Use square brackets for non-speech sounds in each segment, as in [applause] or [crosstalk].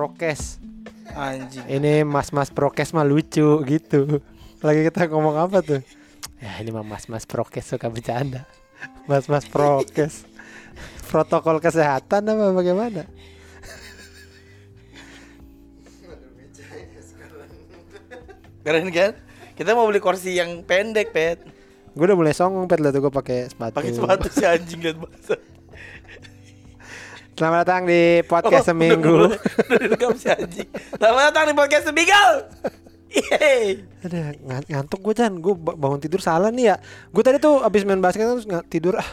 prokes. Anjing. Ini mas-mas prokes mah lucu gitu. Lagi kita ngomong apa tuh? Ya ini mah mas-mas prokes suka bercanda. Mas-mas prokes. Protokol kesehatan apa bagaimana? Keren kan? Kita mau beli kursi yang pendek, Pet. Gue udah mulai songong pet lah tuh gue pakai sepatu. Pakai sepatu si anjing liat bahasa. Selamat datang di podcast seminggu. Oh, udah direkam si anjing. Selamat datang di podcast seminggu. Yeay. Ada ng- ngantuk gue Chan. Gue bangun tidur salah nih ya. Gue tadi tuh abis main basket terus nggak tidur ah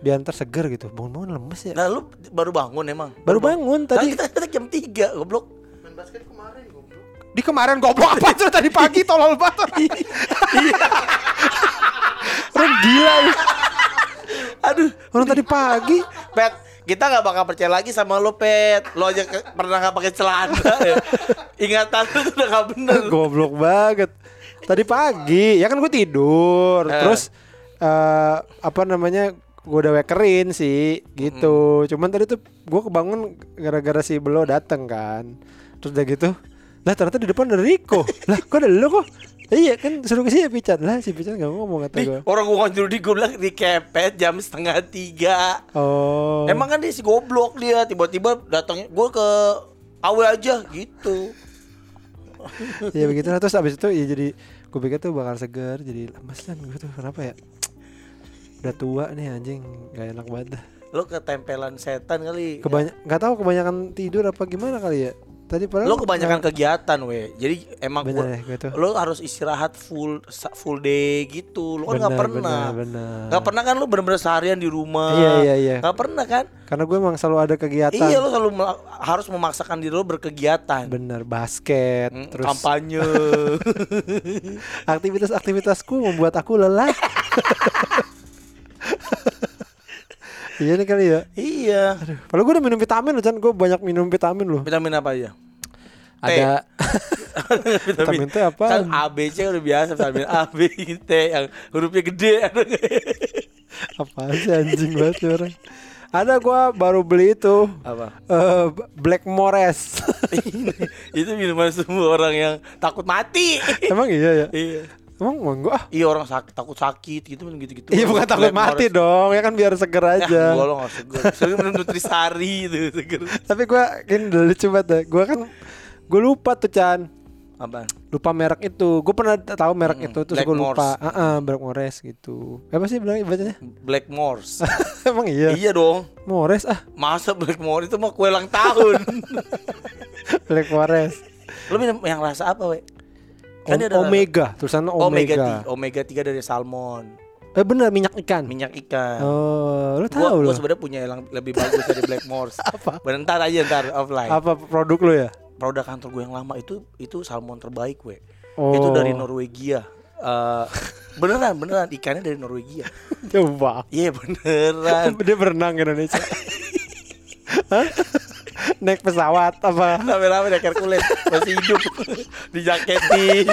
biar ntar seger gitu. Bangun-bangun lemes ya. Nah, lu baru bangun emang? Baru bangun Tadi tadi. kita, kita jam 3, goblok. Di kemarin goblok apa tuh tadi pagi tolol banget. [laughs] Orang gila lu. Aduh, Orang tadi pagi. Pet, kita nggak bakal percaya lagi sama lo, Pet. Lo aja ke- pernah nggak pakai celana. [laughs] ya. Ingatan lu tuh udah nggak bener. [laughs] Goblok banget. Tadi pagi, ya kan gue tidur, Eh. terus eh apa namanya? Gue udah wekerin sih, gitu. Cuman tadi tuh gue kebangun gara-gara si Belo dateng kan. Terus udah gitu, lah ternyata di depan ada Riko. lah kok ada lo kok? Iya kan suruh ke sini Pican lah si Pican gak mau ngomong kata gue. orang gua ngajur di gue bilang di kepet jam setengah tiga. Oh. Emang kan dia si goblok dia tiba-tiba datangnya gue ke awe aja gitu. [laughs] ya begitu lah terus abis itu ya jadi gue pikir tuh bakal segar jadi lemes kan gue tuh kenapa ya [tsk] udah tua nih anjing gak enak banget Lo ketempelan setan kali. kebanyak nggak tahu kebanyakan tidur apa gimana kali ya tadi padahal Lo kebanyakan kegiatan weh. Jadi emang bener gua- gitu lo harus istirahat full full day gitu. Lo kan nggak pernah. bener, bener. Nggak pernah kan lo bener-bener seharian di rumah. Iya, iya, iya. Nggak pernah kan? karena gue emang selalu ada kegiatan Iya lo selalu harus memaksakan diri lo berkegiatan. bener basket Mm, terus kampanye. [laughs] aktivitas-aktivitasku membuat aku lelah [laughs] iya nih kali ya iya. Padahal gue udah minum vitamin loh Chan Gue banyak minum vitamin loh Vitamin apa aja? T. Ada [laughs] Vitamin T apa? Kan A B C udah biasa vitamin A B T yang hurufnya gede. [laughs] Apa sih anjing banget tuh orang Ada gue baru beli itu apa? eh Blackmores [laughs] itu minuman semua orang yang takut mati. Emang iya ya? iya. Emang enggak ah Iya orang sakit takut sakit gitu gitu-gitu. Iya bukan takut mati dong Ya kan biar seger Ya, aja gua lo gak seger. Sering minum nutrisari itu seger. Tapi gue Ini udah lucu banget deh Gue kan Gue lupa tuh Chan Apa? Lupa merek itu Gue pernah tahu merek Mm, itu Terus gue lupa Ah ah, Blackmores gitu Apa sih bilang bacanya? Blackmores. [laughs] Emang iya iya dong. Mores ah Masa Blackmores itu mah kue ulang tahun. [laughs] Blackmores Lo minum yang rasa apa, we? Dia ada- Omega Tulisannya Omega Omega, 3, Omega 3 dari salmon, Eh bener minyak ikan minyak ikan. Oh lu tahu gua loh sebenarnya punya yang lebih bagus dari Blackmores. [laughs] Apa? Bentar aja ntar offline. Apa produk lu ya? Produk kantor gue yang lama itu itu salmon terbaik, we. Oh. Itu dari Norwegia. Eh, beneran beneran ikannya dari Norwegia. [laughs] Coba Iya beneran. [laughs] Dia berenang ke Indonesia Hah? Naik pesawat apa? Rame-rame naik Hercules masih hidup dijaketin.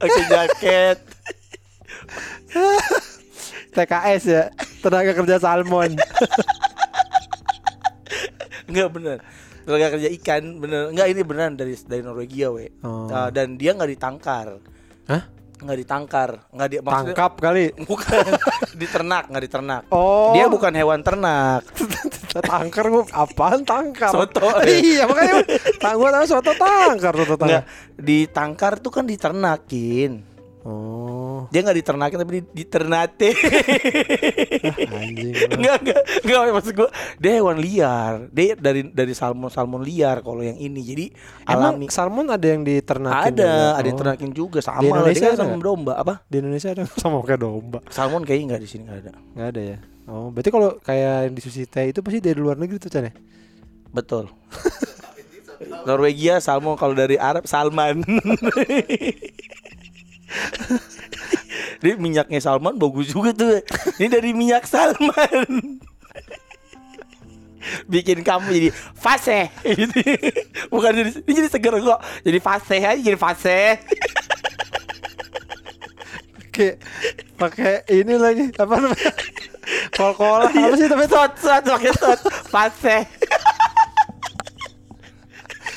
Pakai jaket. TKS ya Tenaga kerja salmon Enggak bener. Tenaga kerja ikan bener. Enggak ini beneran dari dari Norwegia, we. Oh. Eh, dan dia nggak ditangkar. Nggak ditangkar, nggak di maksudnya- Tangkap kali [laughs] Bukan diternak, nggak diternak. Oh Dia bukan hewan ternak. [laughs] Tangkar gua Apaan tangkar? Soto, ya? [laughs] Iya makanya Tang gua tahu soto tangkar Soto tangkar ditangkar tuh kan diternakin. Oh Dia nggak diternakin tapi di- diternate. Anjing [laughs] enggak, enggak, enggak maksud gua dia hewan liar. Dia dari dari salmon-salmon liar kalau yang ini. Jadi Emang alami. salmon ada yang diternakin Ada, juga? ada yang Oh. ternakin juga sama Di lah Indonesia kan ada sama domba apa? Di Indonesia ada [laughs] sama kayak domba Salmon kayaknya nggak di sini nggak ada. Nggak ada ya Oh berarti kalau kayak yang di sushi teh itu pasti dari luar negeri tuh Chan ya? Betul. [laughs] Norwegia salmon kalau dari Arab salman. Ini minyaknya salmon bagus juga tuh. Ini dari minyak salman. Bikin kamu jadi fase gitu. Bukan jadi ini jadi seger kok. Jadi fase aja jadi fase. Kayak pakai ini lagi apa namanya? Kol-kola apa sih tapi Sot sot pakai sot fase.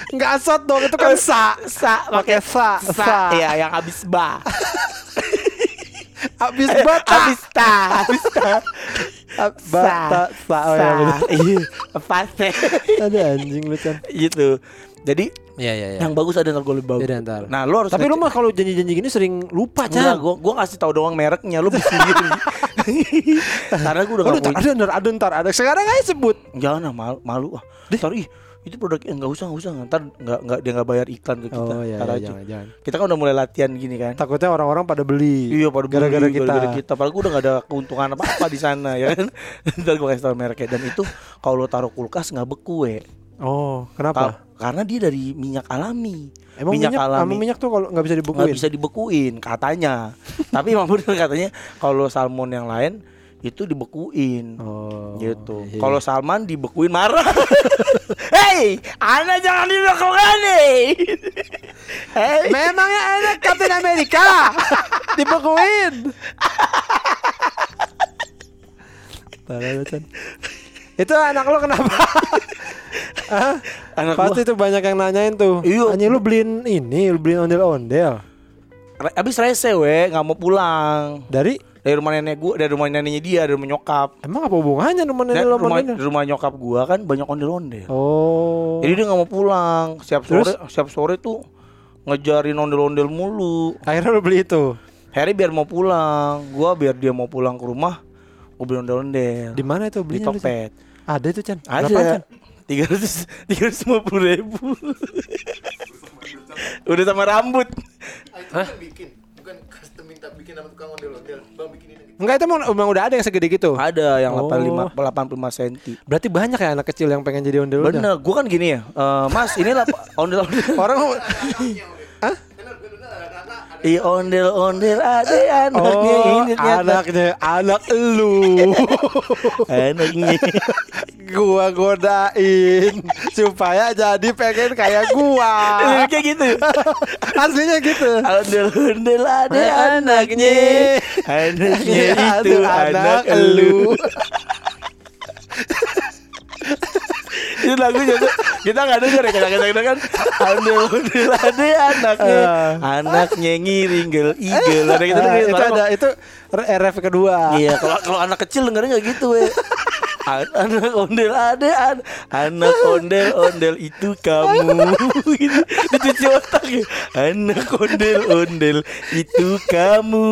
Enggak asot dong, itu kan sa. Sa Pakai sa, sa. sa. Iya, yang habis ba. Habis bata. Habis ta, habis ta. Bata, sa. Oh ya. Iya, fase. Ada anjing lu Chan. gitu. Jadi Iya iya iya. yang bagus ada ntar gue lebih bagus. Yaudah, ntar. Nah, lu harus Tapi lu mah kalau janji-janji gini sering lupa Enggak, Chan. gua gua kasih tahu doang mereknya, lu bisa sendiri. [laughs] Karena gua udah ntar, ada ntar ada ntar ada. Sekarang aja sebut. Jangan malu, malu ah. Ntar itu produknya nggak usah nggak usah ntar nggak nggak dia nggak bayar iklan ke kita Oh iya, iya aja. jangan jangan. kita kan udah mulai latihan gini kan Takutnya orang-orang pada beli. iya pada beli, gara-gara kita. gara-gara kita padahal gua udah gak ada keuntungan apa apa di sana ya kan [laughs] ntar gua kasih tau mereknya dan itu kalau lo taruh kulkas nggak beku we Oh, kenapa? Ka- karena dia dari minyak alami Emang minyak, sama minyak tuh kalau nggak bisa nggak dibekuin. bisa dibekuin katanya [laughs] tapi emang bener katanya kalau salmon yang lain itu dibekuin Oh. gitu. iya. Kalau Salman dibekuin marah. [laughs] Hei, Anda jangan [laughs] [laughs] dibekuin nih. Hei, Memangnya ada Captain Amerika dibekuin. Itu anak lo kenapa? Hah? anak Pasti tuh banyak yang nanyain tuh. Iya. Hanya lu beliin ini, lu beliin ondel-ondel. gua abis rese we, nggak mau pulang. Dari Dari rumah nenek gua, dari rumah neneknya dia, dari rumah nyokap. emang apa hubungannya Dan nenek lo sama rumah, nenek? di rumah nyokap gua kan banyak ondel-ondel. Oh. Jadi dia nggak mau pulang. Siap Terus? sore, siap sore tuh ngejarin ondel-ondel mulu. akhirnya lu beli itu. Harry biar mau pulang, gua biar dia mau pulang ke rumah, gua beli ondel-ondel Di mana itu di belinya? lu, Chan? Tokped. Ada itu Chan. Ada tiga ratus tiga ratus lima puluh ribu. Udah sama rambut. Hah? bikin, minta bikin sama tukang ondel-ondel. Bang bikinin gitu. Enggak itu emang, emang udah ada yang segede gitu. Ada yang Oh. 85 85 cm. Berarti banyak ya anak kecil yang pengen jadi ondel-ondel. Bener, gua kan gini ya. eh, mas, inilah [laughs] ondel-ondel. Orang Iya ondel-ondel ada anaknya Oh, ini ternyata. anaknya anak lu. [laughs] Anaknya. gua godain supaya jadi pengen kayak gua. Kayak gitu. Aslinya gitu. Ondel-ondel ada anaknya. Anaknya itu Anak anak elu. [laughs] itu lagu juga kita nggak denger ya kita kita kan? Ondel ondel ada anaknya anaknya ngiring gel igel ada kita Ah, denger itu ada itu RF kedua. iya kalau kalau anak kecil dengernya nggak gitu we. An- anak ondel ada an- anak ondel ondel itu kamu. Gitu dicuci otak ya. anak ondel ondel itu kamu.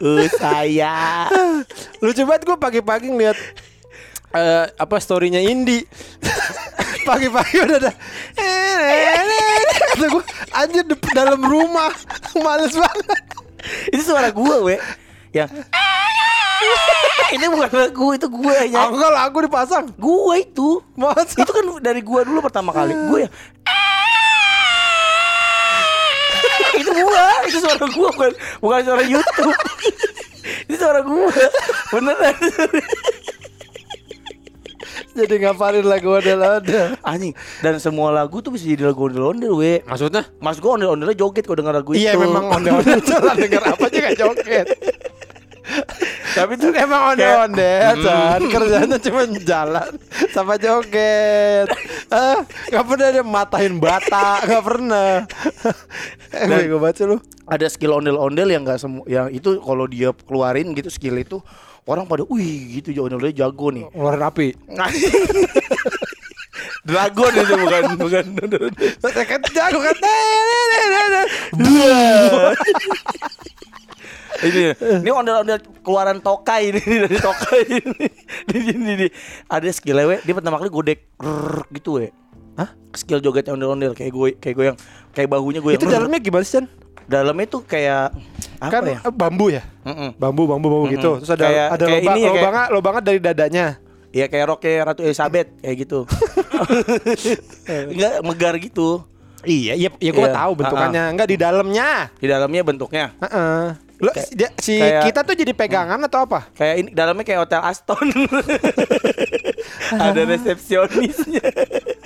Oh saya. Lucu banget gua pagi-pagi ngeliat eh, apa storynya Indi. [laughs] Pagi-pagi udah ada. Kata gua anjir di dalam rumah. Males banget. Itu suara gua we. Yang ini bukan lagu itu gue ya. Aku kalau lagu dipasang. Gue itu. Masa? Itu kan dari gua dulu pertama kali. Gue ya. Itu gua itu suara gua bukan bukan suara YouTube. Itu suara gua. Beneran Jadi ngapalin lagu ondel-ondel? Anjing dan semua lagu tuh bisa jadi lagu ondel-ondel we. Maksudnya? mas gua ondel-ondelnya joget kalau denger lagu Iya itu. memang ondel-ondel Jalan denger apa juga joget. Tapi tuh Emang ondel-ondel Chan Kerjanya cuma jalan Sama joget. Ah, Gak pernah dia matahin bata Gak pernah. Eh gue baca lu. ada skill ondel-ondel yang enggak semua yang itu kalau dia keluarin gitu skill itu orang pada wih gitu ya ondel-ondel jago nih Ngeluarin api [laughs] Dragon itu bukan bukan. Kan jago kan [laughs] ini ini ondel-ondel keluaran tokai ini [laughs] dari tokai ini. Di sini di ada skill we dia pertama kali godek gitu we. Hah? Skill jogetnya ondel-ondel kayak gue kayak goyang kayak bahunya gue Itu dalamnya gimana sih Chan? dalamnya tuh kayak apa Kan ya? eh, bambu ya Mm-mm. Bambu bambu bambu gitu Terus ada Kayak- ada kayak lubang, ini ya, kayak- lubangnya, lubangnya dari dadanya Iya kayak roknya Ratu Elizabeth kayak gitu. [laughs] Enggak megar gitu. Iya iya iya gue Iya. tahu bentukannya Enggak di dalamnya Di dalamnya bentuknya Heeh. Lo, Kayak- dia- si kayak- kita tuh jadi pegangan atau apa? kayak ini dalamnya kayak hotel Aston. [laughs] Ada resepsionisnya.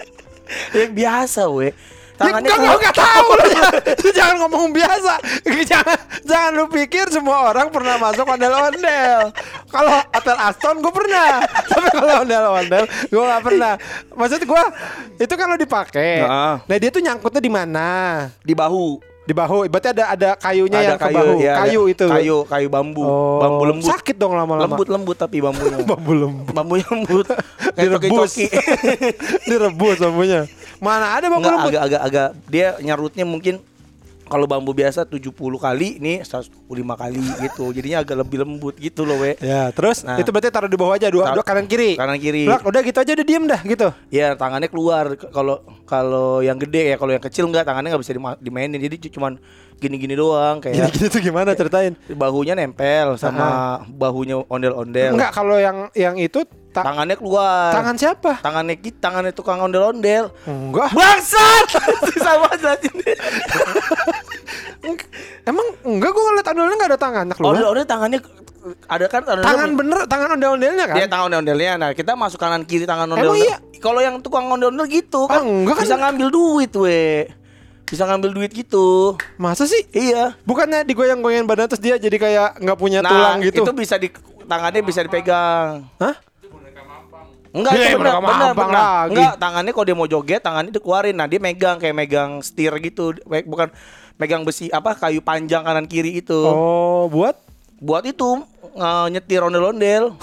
[laughs] Yang biasa we. Tangannya ya, enggak, enggak tahu lu, [laughs] [laughs] jangan- ngomong biasa. [laughs] jangan jangan lu pikir semua orang pernah masuk ondel-ondel. Kalau hotel Aston gue pernah, tapi kalau ondel-ondel gue nggak pernah. Maksud gue itu kan lo dipakai. Heeh. Nah dia tuh nyangkutnya di mana? di bahu. Di bahu. Berarti ada ada kayunya yang ke kayu, bahu. ya, ada kayu itu. Kayu, kayu bambu. Oh, Bambu lembut. Sakit dong lama-lama. Lembut lembut tapi bambunya. Bambu lembut. Bambunya lembut. Kayak Direbus. Direbus bambunya. Mana ada bambu Enggak lembut? agak-agak agak dia nyarutnya mungkin kalau bambu biasa 70 kali nih 105 kali gitu. Jadinya agak lebih lembut gitu loh, we. Ya, terus Nah. itu berarti taruh di bawah aja dua, dua kanan kiri. Kanan kiri. Udah, udah gitu aja udah diem dah gitu. Ya tangannya keluar kalau kalau yang gede ya kalau yang kecil enggak tangannya nggak bisa dima- dimainin jadi cu- cuman gini-gini doang kayak Gini-gini tuh gimana ceritain? bahunya nempel sama bahunya ondel-ondel. Enggak kalau yang yang itu ta- Tangannya keluar. tangan siapa? tangannya kita tangannya tukang ondel-ondel. Enggak. Bangsat. [laughs] Sama aja. Emang enggak gua ngeliat ondel-ondelnya enggak ada tangannya keluar. Ondel-ondel tangannya ada kan ondel-ondel- Tangan bener, tangan ondel-ondelnya kan? Dia tangan ondel-ondelnya. Nah, kita masuk kanan kiri tangan Emang ondel-ondel. iya? Kalau yang tukang ondel-ondel gitu Ah, kan enggak kan? bisa ngambil duit, we. Bisa ngambil duit gitu. Masa sih? Iya. Bukannya digoyang-goyang badan terus dia jadi kayak nggak punya Nah, tulang gitu? itu bisa di tangannya bisa dipegang. Hah? Enggak, Dia itu benar, mereka benar, benar. lagi. Enggak, tangannya kalau dia mau joget, tangannya dikeluarin. Nah, dia megang kayak megang setir gitu. Bukan megang besi apa kayu panjang kanan kiri itu. Oh, buat Buat itu nge- nyetir ondel-ondel.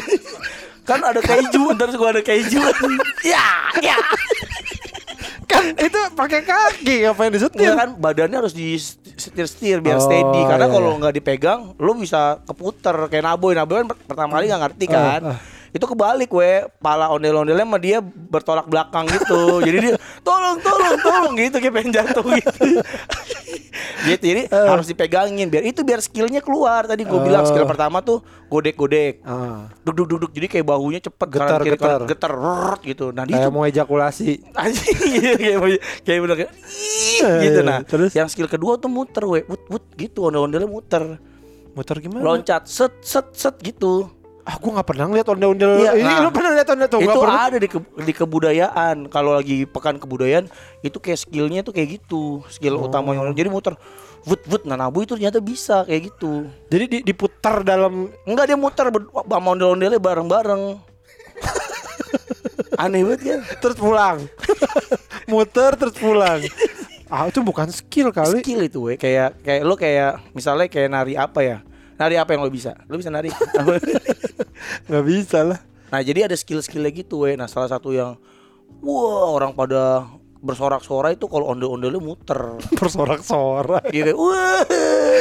[laughs] kan ada keju, ntar gua ada keju. [laughs] ya, ya. Kan itu pakai kaki ngapain Enggak disetir? kan badannya harus di setir-setir biar Oh, steady karena iya, kalau iya. nggak dipegang lu bisa keputer kayak Naboy Naboy kan per- pertama kali nggak ngerti kan Ah, ah. Itu kebalik we pala ondel-ondelnya sama dia bertolak belakang gitu [laughs] jadi dia tolong tolong tolong gitu kayak pengen jatuh gitu [laughs] gitu jadi Eh. harus dipegangin biar itu biar skillnya keluar tadi gue bilang Oh. skill pertama tuh godek-godek Ah, duk duk duk duk. jadi kayak bahunya cepet Getar, kanan kiri, getar. kanan, getar rrrt, gitu nah dia kayak mau ejakulasi. Anjing [laughs] iya, kayak kayak bener kayak "Ih," gitu nah. Terus? yang skill kedua tuh muter we, wut wut gitu ondel-ondelnya muter. Motor gimana? Loncat set set set gitu. Ah, nggak pernah ngeliat ondel-ondel. Iya, Ini nah. lu pernah lihat ondel tuh? itu pernah. ada di ke- di kebudayaan. Kalau lagi pekan kebudayaan itu kayak skillnya tuh kayak gitu. Skill Oh. utamanya jadi muter wut wut nah nabu itu ternyata bisa kayak gitu. Jadi di- diputar dalam Enggak dia muter sama ondel-ondelnya bareng-bareng. [laughs] Aneh banget kan? terus pulang. [laughs] Muter terus pulang. Ah, itu bukan skill kali. skill itu we kayak kayak lo kayak misalnya kayak nari apa ya nari apa yang lo bisa lo bisa nari? [laughs] Nggak bisa lah. nah jadi ada skill skillnya gitu we nah salah satu yang wah orang pada bersorak-sorai itu kalau ondel-ondelnya muter [laughs] Bersorak-sorak. dia kayak wah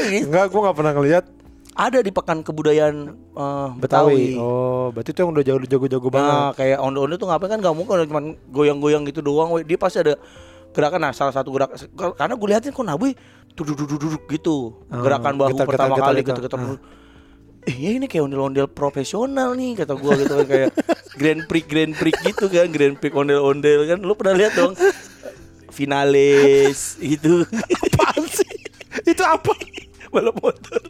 gitu. Enggak, gua nggak pernah ngeliat ada di pekan kebudayaan eh, Betawi. Betawi, Oh, berarti itu yang udah jago-jago banget. Nah, kayak ondel-ondel tuh ngapain kan nggak mungkin cuma goyang-goyang gitu doang, dia pasti ada gerakan. Nah, salah satu gerak karena gue liatin kok Nabi duduk duduk gitu, Ah, gerakan bahu pertama getar, kali getar, gitu-gitu. Eh, ya ini kayak ondel-ondel profesional nih kata gua gitu kan kayak Grand Prix Grand Prix gitu kan, Grand Prix ondel-ondel kan. Lu pernah lihat dong? Finalis itu Apaan sih? Itu apa? balap motor.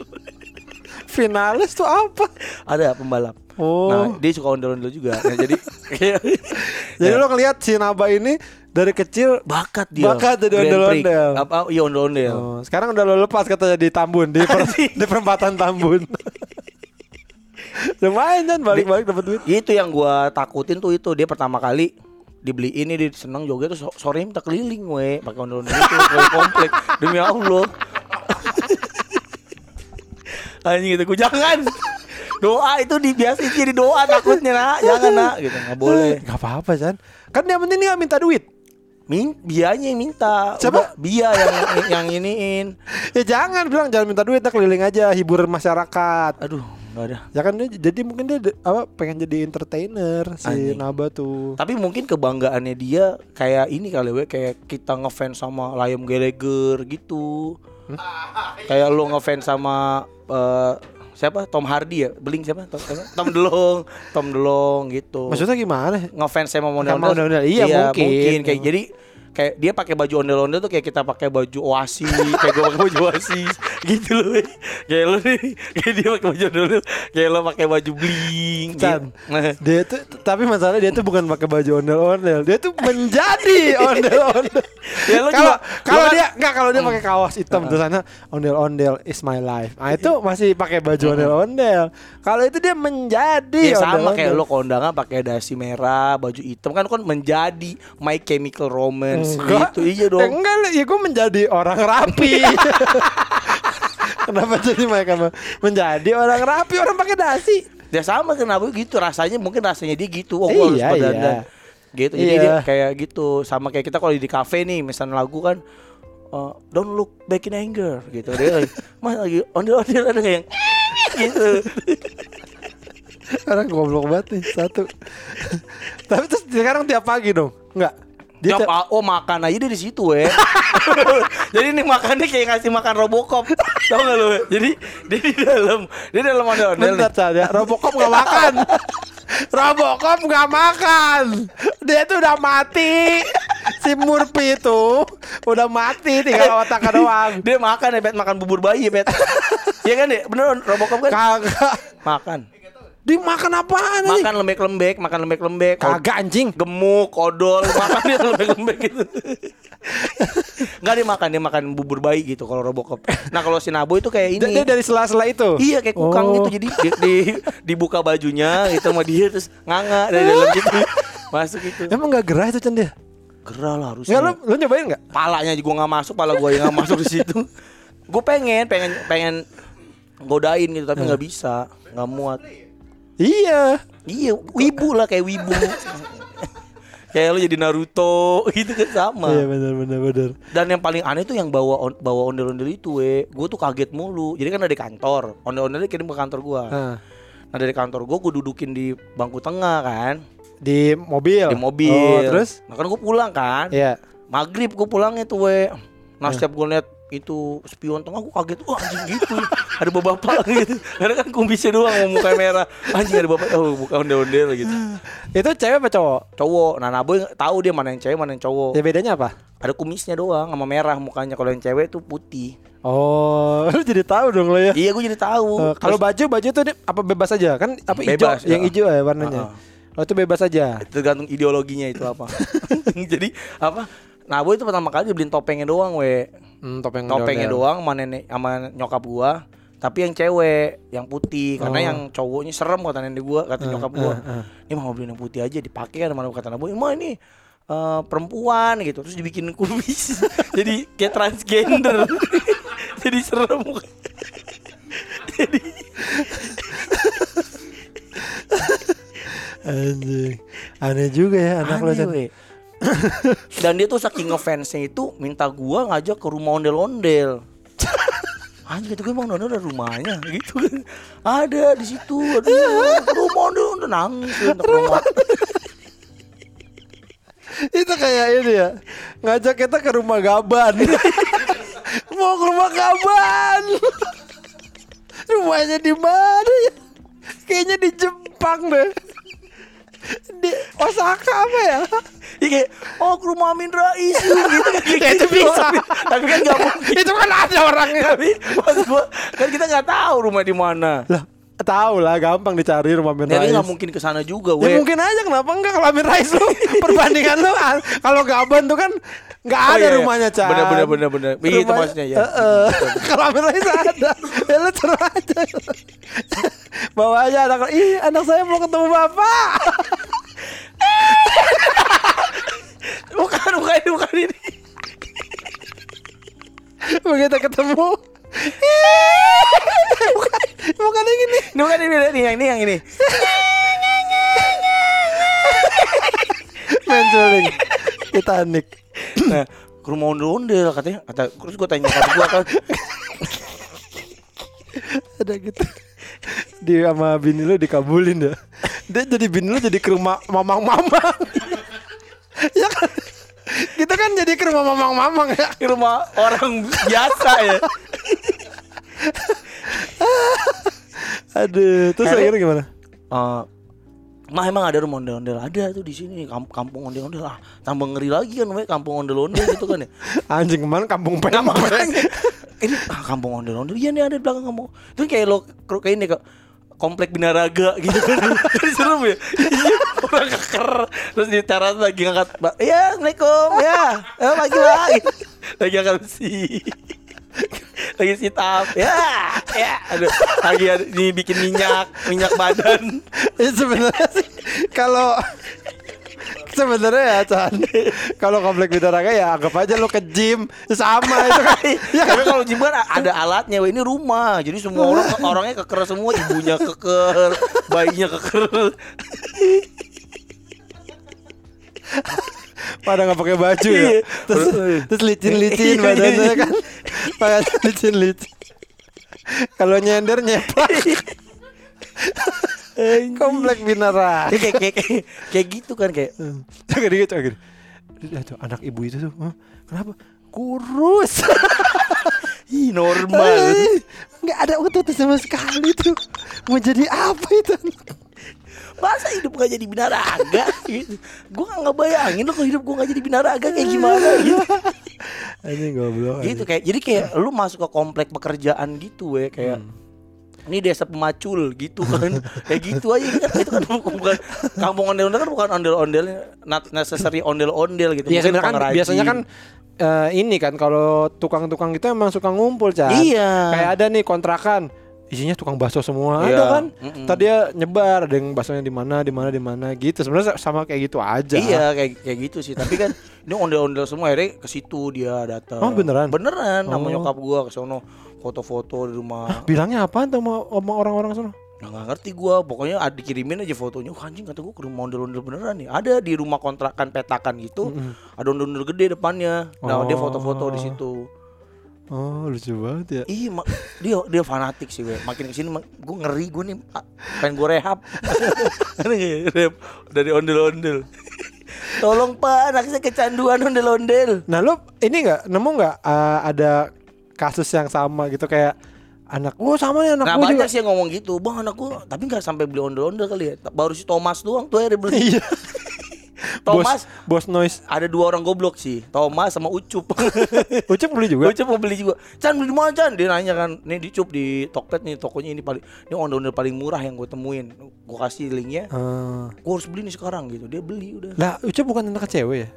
Finalis tuh apa? Ada pembalap. Oh. Nah, dia suka ondel-ondel juga. Nah, jadi kayak [laughs] Jadi Ya. lo ngeliat si Naba ini dari kecil bakat dia. Bakat jadi ondel-ondel. Apa? Iya ondel-ondel. Oh, sekarang udah lo lepas katanya di Tambun di, per- di perempatan Tambun. [laughs] Lumayan kan balik-balik dapat duit. Itu yang gua takutin tuh itu dia pertama kali dibeli ini dia seneng joget so- sore minta keliling we pakai ondel-ondel itu we komplek demi Allah. Anjing gitu, gua jangan. Doa itu dibiasain jadi doa takutnya nak, jangan nak gitu nggak boleh. Gak apa-apa Chan. Kan yang penting dia minta duit. Min, bianya yang minta. Siapa? Udah, Bia yang yang iniin. [laughs] Ya jangan bilang jangan minta duit, keliling aja hibur masyarakat. Aduh, nggak ada. Ya kan dia jadi mungkin dia de- apa pengen jadi entertainer si Anjing. Naba tuh. Tapi mungkin kebanggaannya dia kayak ini kali we kayak kita ngefans sama Liam Gallagher gitu. Kayak lu ngefans sama eh, siapa? Tom Hardy ya? Beling siapa? Tom, siapa? Tom DeLong, Tom DeLong gitu. Maksudnya gimana? ngefans sama Sama model ondel-ondel, iya, mungkin. kayak jadi kayak dia pakai baju ondel-ondel tuh kayak kita pakai baju oasis kayak gue pakai baju oasis gitu loh kayak lo nih kayak dia pakai baju ondel kayak lo pakai baju bling Chan. gitu. Nah, Dia tuh tapi masalahnya dia tuh bukan pakai baju ondel-ondel, dia tuh menjadi [laughs] ondel-ondel. Ya, Kalau dia enggak kalau dia pakai kaos hitam di sana ondel-ondel is my life. Ah itu masih pakai baju ondel-ondel. Kalau itu dia menjadi ya sama ondel-ondel. kayak lo kondangan pakai dasi merah baju hitam kan kan menjadi My Chemical Romance Enggak. gitu iya Ya, dong enggak, ya gue menjadi orang rapi. [laughs] Kenapa jadi mereka me- menjadi orang rapi orang pakai dasi? Ya sama kenapa gitu rasanya mungkin rasanya dia gitu. Oh gua harus Iya, iya. Gitu. Jadi Iya. dia kayak gitu sama kayak kita kalau di kafe nih misalnya lagu kan eh, don't look back in anger gitu. Dia lagi mas lagi ondel-ondel ada nggak yang gitu. Orang goblok banget nih satu. Tapi terus sekarang tiap pagi dong? Enggak. Dia tiap- oh makan aja dia di situ ya. [laughs] Jadi ini makannya kayak ngasih makan Robocop. Tahu gak lu? Jadi dia di dalam, dia di dalam ondel-ondel Bentar nih. Chan, ya. Robocop gak makan. [laughs] Robocop gak makan. Dia tuh udah mati. Si Murphy itu udah mati tinggal otaknya doang. Dia makan ya, Bet, makan bubur bayi ya, Bet. [laughs] Iya kan deh, bener Robocop kan? Kagak. Makan. Dia makan apaan anjing? Makan lembek-lembek, makan lembek-lembek. Kagak anjing. gemuk, odol, makan dia lembek-lembek gitu. [laughs] Enggak dia makan, dia makan bubur bayi gitu kalau Robocop. Nah, kalau si Nabo itu kayak ini. dia dari sela-sela itu. Iya kayak kukang Oh. gitu jadi di, di- dibuka bajunya gitu sama dia terus nganga dari [laughs] dalam gitu masuk gitu Emang gak gerah itu Chan dia? gerah lah harusnya Enggak lu, lu nyobain gak? palanya juga nggak masuk pala gue yang nggak masuk di situ gue pengen pengen pengen godain gitu tapi nggak bisa nggak muat Iya. iya wibu lah kayak wibu. [laughs] Kayak lu jadi Naruto [laughs] gitu kan sama. Iya benar benar benar. dan yang paling aneh tuh yang bawa on- bawa ondel-ondel itu we. Gue tuh kaget mulu. Jadi kan ada di kantor. Ondel-ondelnya kirim ke kantor gue Nah, nah dari kantor gue gue dudukin di bangku tengah kan. Di mobil. di mobil. Oh, terus? nah kan gue pulang kan. Iya. maghrib gue pulangnya tuh we. Nah setiap gue liat itu spion tengah gue kaget wah anjing gitu ada bapak-bapak [laughs] gitu. Karena kan kumisnya doang mau muka merah. Anjing ada bapak oh buka ondel-ondel gitu. [laughs] Itu cewek apa cowok? cowok. Nah naboy tahu dia mana yang cewek mana yang cowok. Ya bedanya apa? ada kumisnya doang sama merah mukanya. Kalau yang cewek tuh putih. Oh, [laughs] lu jadi tahu dong lo ya. iya gue jadi tahu. Eh, kalau baju baju tuh dia apa bebas aja? Kan apa hijau? Bebas, yang ya. hijau ya warnanya. Oh itu bebas aja. tergantung ideologinya itu apa. Jadi apa? Naboy itu pertama kali dibeliin topengnya doang we Hmm, topeng topengnya doang sama nenek sama nyokap gua. Tapi yang cewek yang putih. Karena Oh. yang cowoknya serem kata nenek gua kata nyokap gua. eh, eh. ini mau beliin yang putih aja dipakai kan mana kata Naboy mah ini eh, perempuan gitu. Terus dibikin kumis. [laughs] Jadi kayak transgender. [laughs] Jadi serem. [laughs] Jadi Anjing. Aneh juga ya anak lo aneh, Chan. [laughs] dan dia tuh saking ngefansnya itu minta gua ngajak ke rumah ondel-ondel [laughs] Anjing gitu gue emang Nono ada rumahnya gitu kan. Ada di situ. Aduh, rumah ondel-ondel nangis gue untuk rumah. [laughs] Itu kayak ini ya. Ngajak kita ke rumah Gaban. Mau ke rumah Gaban. Rumahnya di mana ya? Kayaknya di Jepang deh. Di Osaka apa ya? Iya kayak oh ke rumah Amin Rais gitu kan [laughs] Ya, itu gitu. bisa. Tapi kan nggak [laughs] mungkin. Itu kan ada orangnya. Tapi maksud gua kan kita nggak tahu rumah di mana. Lah, tahu lah gampang dicari rumah Amin Tapi Rais. nggak mungkin ke sana juga, Ya we. mungkin aja kenapa enggak kalau Amin Rais lu [laughs] perbandingan lu ah, kalau Gaban tuh kan nggak Oh, ada iya, iya. rumahnya Chan. Bener, bener, bener, bener. Iya, itu maksudnya, ya. Heeh. kalau Amin Rais ada, ya lu aja. Bawa aja anak ih anak saya mau ketemu bapak. Begitu ketemu bukan, [laughs] bukan yang ini. Ini bukan ini, ini yang ini, yang ini. Menculing Titanic. Nah, ke rumah ondel-ondel katanya. Kata, terus gua tanya nyokap gua kan. ada gitu di sama bini lu dikabulin ya dia jadi bini lu jadi ke rumah mamang-mamang [laughs] ya kan kita kan jadi ke rumah mamang-mamang ya. Ke rumah orang biasa ya. aduh terus Akhirnya- gimana? Eh, Mah emang ada rumah ondel-ondel ada tuh di sini. Kamp- kampung ondel-ondel. Ah tambah ngeri lagi kan we, kampung ondel-ondel gitu kan ya. [laughs] Anjing ke mana kampung pempek. ini ah, kampung ondel-ondel. Iya nih ada di belakang kampung. Itu kayak lo kayak ini kok komplek binaraga gitu kan. [laughs] Serem ya [laughs] orang keker. Terus di teras lagi ngangkat ya assalamualaikum ya. Ya lagi lagi. Lagi angkat besi. Lagi sit up ya ya. Aduh lagi ini bikin minyak minyak badan. Ya, sebenarnya sih kalau sebenarnya ya Chan kalau komplek bidaraga ya anggap aja lo ke gym sama itu kan. [laughs] Ya. Tapi kalau gym kan ada alatnya ini rumah. Jadi semua orang orangnya keker semua ibunya keker bayinya keker pada nggak pakai baju ya Iya. terus terus licin licin Iya. badannya kan pakai licin licin kalau nyender nyeplak komplek binara Ya, kayak, kayak, kayak, kayak gitu kan kayak coba gini. Lihat tuh, anak ibu itu tuh, "Hah? kenapa? Kurus. [laughs] ih normal Nggak ada ototnya sama sekali tuh. Mau jadi apa itu? Masa hidup gak jadi binaraga gitu. gue gak ngebayangin lo kalau hidup gue gak jadi binaraga kayak gimana gitu Ini goblok. gitu kayak jadi kayak lu masuk ke komplek pekerjaan gitu we kayak ini desa pemacul gitu kan [laughs] kayak gitu aja kan, itu kan bukan, kampung ondel-ondel kan bukan ondel-ondel not necessary ondel-ondel gitu Mungkin sebenarnya kan pengrajin. biasanya kan eh, ini kan kalau tukang-tukang itu emang suka ngumpul Chan. Iya. Kayak ada nih kontrakan isinya tukang bakso semua Iya. ada kan. Mm-mm. Tadi dia nyebar ada yang baksonya di mana di mana di mana gitu. Sebenarnya sama kayak gitu aja. Iya kayak kayak gitu sih tapi kan [laughs] ini ondel-ondel semua akhirnya ke situ dia datang. Oh, beneran? Beneran sama Oh. nyokap gua ke sono foto-foto di rumah. Bilangnya tuh sama, sama orang-orang sana? Nah, nggak ngerti gua pokoknya ada dikirimin aja fotonya. Wah, anjing kata gua ke rumah ondel-ondel beneran nih. Ada di rumah kontrakan petakan gitu. Ada ondel-ondel gede depannya. Nah, dia foto-foto di situ. Oh lucu banget ya. Ih, ma- dia dia fanatik sih gue. Makin ke sini gue ngeri gue nih pengen gue rehab. [laughs] rehab dari ondel-ondel. Tolong Pak, anak saya kecanduan ondel-ondel. Nah lu ini nggak nemu nggak uh, ada kasus yang sama gitu kayak anak oh sama nih anak Nah gua banyak juga. sih yang ngomong gitu Bang anak gue Tapi gak sampai beli ondel-ondel kali ya Baru si Thomas doang tuh akhirnya beli Iya. [laughs] Thomas bos, bos noise. Ada dua orang goblok sih Thomas sama Ucup [laughs] Ucup beli juga. Ucup mau beli juga Chan beli di mana Chan Dia nanya kan Nih di Cup di Tokped nih Tokonya ini paling Ini ondel-ondel paling murah yang gue temuin Gue kasih linknya Ah. Gue harus beli nih sekarang gitu Dia beli udah Lah Ucup bukan anak cewek ya?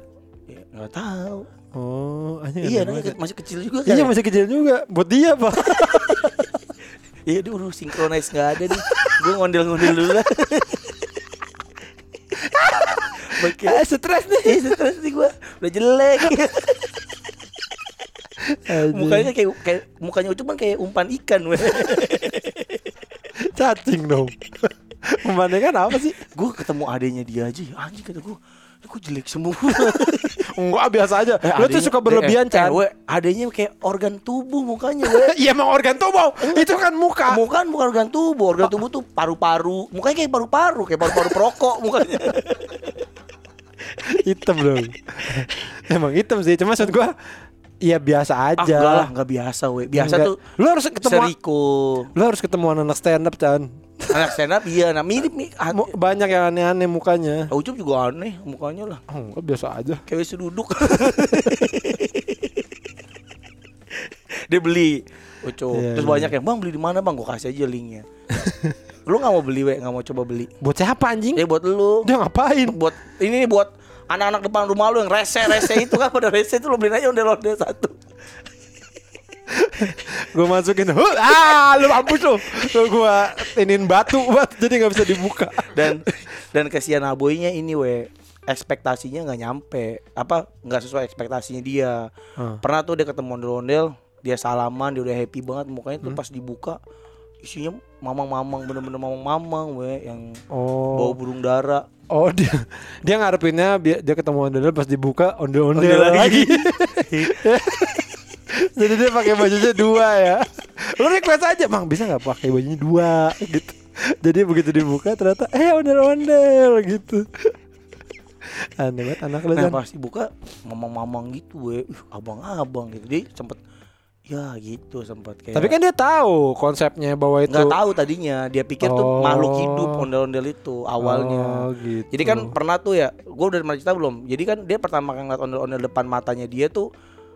ya, Gak tahu Oh, Iya ke- masih kecil juga ya. Iya masih kecil juga. Buat dia pak. [laughs] Iya dia udah synchronize gak ada nih Gue ngondel-ngondel dulu lah [laughs] Oke Eh, stres nih. Ih stres nih gue Udah jelek Mukanya kayak, kayak Mukanya Ucup kan kayak umpan ikan weh. cacing dong. Membandingkan apa sih? Gue ketemu adenya dia aja Anjing kata gue kok jelek semua [laughs] Enggak biasa aja. Eh, Lu tuh suka berlebihan, eh, Chan. eh, weh, Adenya kayak organ tubuh mukanya. [laughs] Iya emang organ tubuh. Itu kan muka. Bukan bukan organ tubuh, organ tubuh tuh paru-paru. Mukanya kayak paru-paru, kayak paru-paru perokok mukanya. [laughs] hitam dong. emang hitam sih. Cuma maksud gua Iya biasa Ah, aja. enggak lah, enggak biasa weh. Biasa Enggak. tuh Lu harus ketemu Seriko. Lu harus ketemu anak stand up, Chan. Anak stand up iya, nah mirip nih. [laughs] Ah, Banyak yang aneh-aneh mukanya. Ucup juga aneh mukanya lah. Oh, enggak biasa aja. Kayak wis duduk. [laughs] Dia beli Ucup. Iya, Terus iya. banyak yang, "Bang, beli di mana, Bang?" Gua kasih aja linknya. [laughs] lu nggak mau beli, weh, nggak mau coba beli. Buat siapa anjing? Ya buat lu. Dia ngapain? buat ini nih buat anak-anak depan rumah lu yang rese rese itu kan pada rese itu lu beliin aja ondel-ondel satu. Gue masukin huh, Ah lu mampus lu. Gue inin batu buat Jadi gak bisa dibuka. Dan dan kesian aboynya ini we. Ekspektasinya nggak nyampe. Apa nggak sesuai ekspektasinya dia. Hmm. pernah tuh dia ketemu ondel-ondel dia salaman dia udah happy banget mukanya tuh pas dibuka isinya mamang-mamang bener-bener mamang-mamang we yang bau Oh burung dara Oh dia Dia ngarepinnya Dia ketemu ondel Pas dibuka Ondel-ondel Ondel lagi. lagi. [laughs] Jadi dia pakai bajunya dua ya. Lu request aja Mang bisa gak pakai bajunya dua? Gitu. Jadi begitu dibuka ternyata Eh ondel-ondel gitu. Aneh banget anak lu nah pas dibuka mamang-mamang gitu we abang-abang gitu. Dia sempet ya gitu sempat kayak Tapi kan dia tahu konsepnya bahwa itu nggak tahu tadinya. Dia pikir tuh Oh. makhluk hidup ondel-ondel itu awalnya. Oh, gitu. jadi kan pernah tuh ya gue udah pernah cerita belum? Jadi kan dia pertama kali ngeliat ondel-ondel depan matanya dia tuh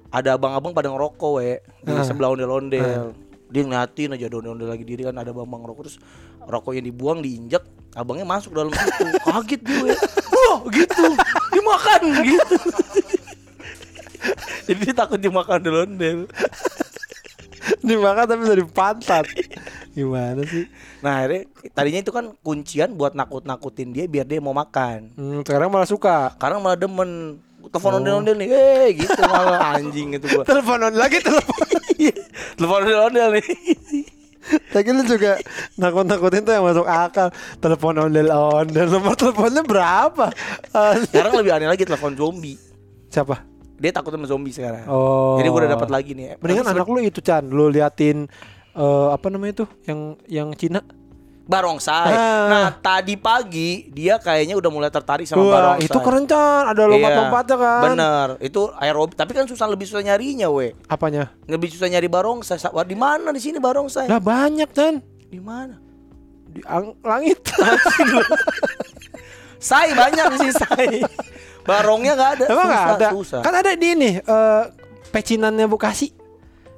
ada abang-abang pada ngerokok we. Di Ah. sebelah ondel-ondel. Dia ngeliatin aja ondel-ondel lagi diri kan ada abang ngerokok. Terus rokoknya dibuang diinjek abangnya masuk dalam situ. [laughs] Kaget we. wah gitu. Dimakan gitu [laughs] [laughs] jadi dia takut dimakan ondel-ondel [laughs] dimakan tapi dari pantat. Gimana sih? Nah akhirnya tadinya itu kan kuncian buat nakut-nakutin dia biar dia mau makan Hmm, sekarang malah suka. Sekarang malah demen Telepon ondel-ondel nih Eh gitu malah [laughs] anjing itu gua Teleponan lagi telepon. Telepon ondel-ondel nih Lagi lu juga nakut-nakutin tuh yang masuk akal. Telepon ondel-ondel. Nomor teleponnya berapa? Sekarang lebih aneh lagi telepon zombie siapa? Dia takut sama zombie sekarang Oh. Jadi gua udah dapat lagi nih Mendingan Tapi anak lu itu Chan, lu liatin eh, apa namanya itu yang yang Cina. Barongsai Ah. Nah tadi pagi Dia kayaknya udah mulai tertarik sama Wah, barongsai itu keren Chan, ada lompat-lompatnya Iya, kan. Bener Itu aerobik Tapi kan susah lebih susah nyarinya we Apanya? Lebih susah nyari barongsai Di mana di sini barongsai Lah banyak Chan. Di mana Di ang- langit. [laughs] Sai banyak di sini sai [laughs] Barongnya nggak ada Emang nggak ada? susah. Kan ada di ini eh pecinannya Bekasi.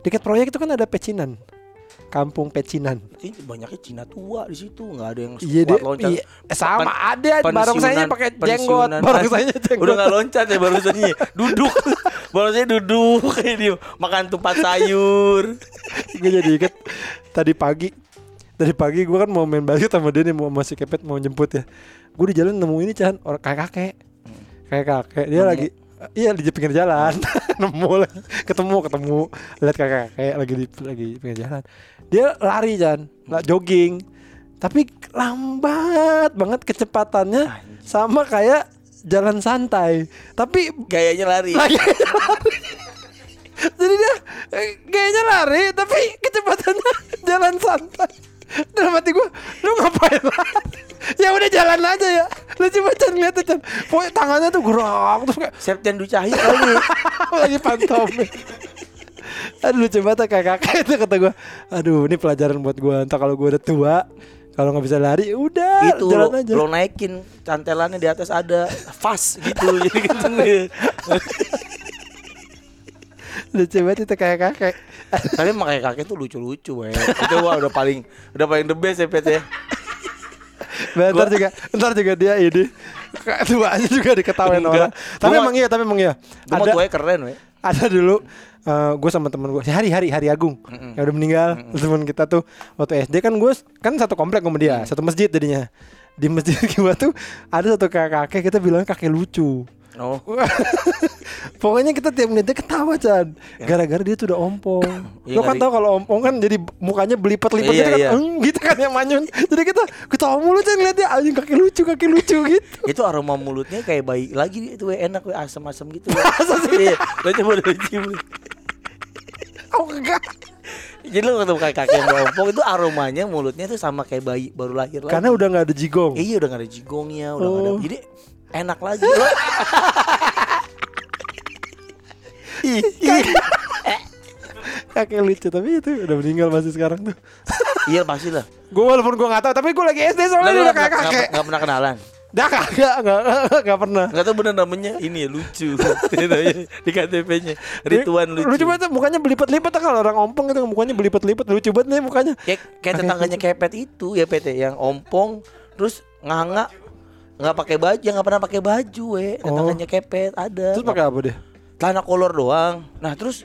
Dekat proyek itu kan ada pecinan. Kampung pecinan. Ini banyaknya Cina tua di situ nggak ada yang Iya kuat deh, loncat. iya, sama Pen- ada pensiunan- barongsainya pakai jenggot, pensiunan. barongsainya jenggot. Udah nggak loncat ya barusannya, duduk. [laughs] barusannya duduk [laughs] kayak dia makan tupat sayur. gue jadi inget tadi pagi tadi pagi gue kan mau main basket sama dia nih mau masih kepet mau jemput ya gue di jalan nemu ini Chan orang kakek kakek kayak kakek dia lagi iya di pinggir jalan. [laughs] Nemu ketemu ketemu. Lihat kakek kakek lagi di lagi pinggir jalan. Dia lari Chan lah jogging. Tapi lambat banget kecepatannya. Sama kayak jalan santai. Tapi Gayanya lari. lagi. Jadi dia eh, kayaknya lari tapi kecepatannya [laughs] jalan santai dalam hati gue lu ngapain lari? Ya udah jalan aja ya. Lu coba Chan lihat tuh Chan. Pokoknya tangannya tuh gerak terus kayak Septian Cahyo kali. lagi. [laughs] Pantom aduh lucu banget kayak kakak itu kata gue aduh ini pelajaran buat gue entah kalau gue udah tua kalau nggak bisa lari ya udah itu jalan lo, aja. lo naikin cantelannya di atas ada fast gitu [laughs] jadi kenceng deh. [laughs] lucu banget itu kayak kakek. Tapi kayak kakek tuh lucu-lucu we. Itu wah udah paling udah paling the best ya Pet ya. ntar juga ntar juga dia ini tuanya juga diketawain orang. Tapi emang iya tapi emang iya. Ada tuanya keren we. ada dulu gue sama temen gue si Hari Hari Hari Agung yang udah meninggal teman kita tuh waktu SD kan gue kan satu komplek sama dia satu masjid jadinya. Di masjid [laughs] gue tuh ada satu kakek kita bilang kakek lucu Oh. [laughs] pokoknya kita tiap menitnya ketawa Chan. Gara-gara dia tuh udah ompong. Iya, lo kan tau kalau ompong kan jadi mukanya belipet-lipet Iya, gitu kan iya. "Eng," gitu kan ya manyun. Jadi kita ketawa mulu Chan ngeliat dia anjing kakek lucu kakek lucu [laughs] gitu. Itu aroma mulutnya kayak bayi lagi itu we, enak we, asam-asam gitu. [laughs] We. iya lo coba lo cium oh enggak. Jadi lo ketemu kayak kakek yang ompong itu aromanya mulutnya tuh sama kayak bayi baru lahir lagi. Karena udah nggak ada jigong. Iya udah gak ada jigongnya udah nggak ada Oh. jadi enak lagi lo. Kakek lucu tapi itu udah meninggal masih sekarang tuh. Iya pasti lah. Gue walaupun gue nggak tahu tapi gue lagi SD soalnya dia udah kayak kakek. nggak pernah kenalan. Dah kagak nggak pernah. Nggak tahu bener namanya. Ini ya lucu. [laughs] Di KTP-nya Rituan lucu lucu. banget mukanya belipet-lipet kalau orang ompong itu mukanya belipet-lipet lucu banget nih mukanya. Kayak kayak tetangganya kepet itu ya PT yang ompong terus nganga nggak pakai baju nggak pernah pakai baju we. Tetangganya kepet ada. Terus pakai apa dia? Celana kolor doang. Nah terus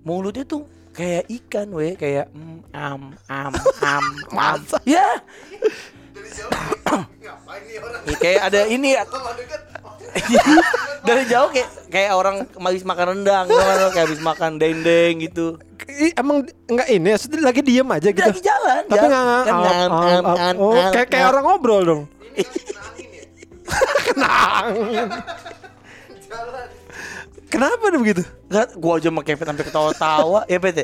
mulutnya tuh kayak ikan we. Kayak mm, am am am [laughs] am. Ya. Dari jauh ngapain nih orang? Ya, kayak ada ini deket. [laughs] dari jauh kayak kayak orang habis makan rendang kayak habis makan dendeng gitu. Ih, emang nggak ini ya? Maksudnya lagi diem aja gitu? Lagi jalan tapi nggak nggak Kan ngam, oh ngam, kayak kayak orang ngobrol dong [laughs] [laughs] kenang Jalan. kenapa dia begitu Nggak, gua aja sama Kevin sampai ketawa-tawa ya PT.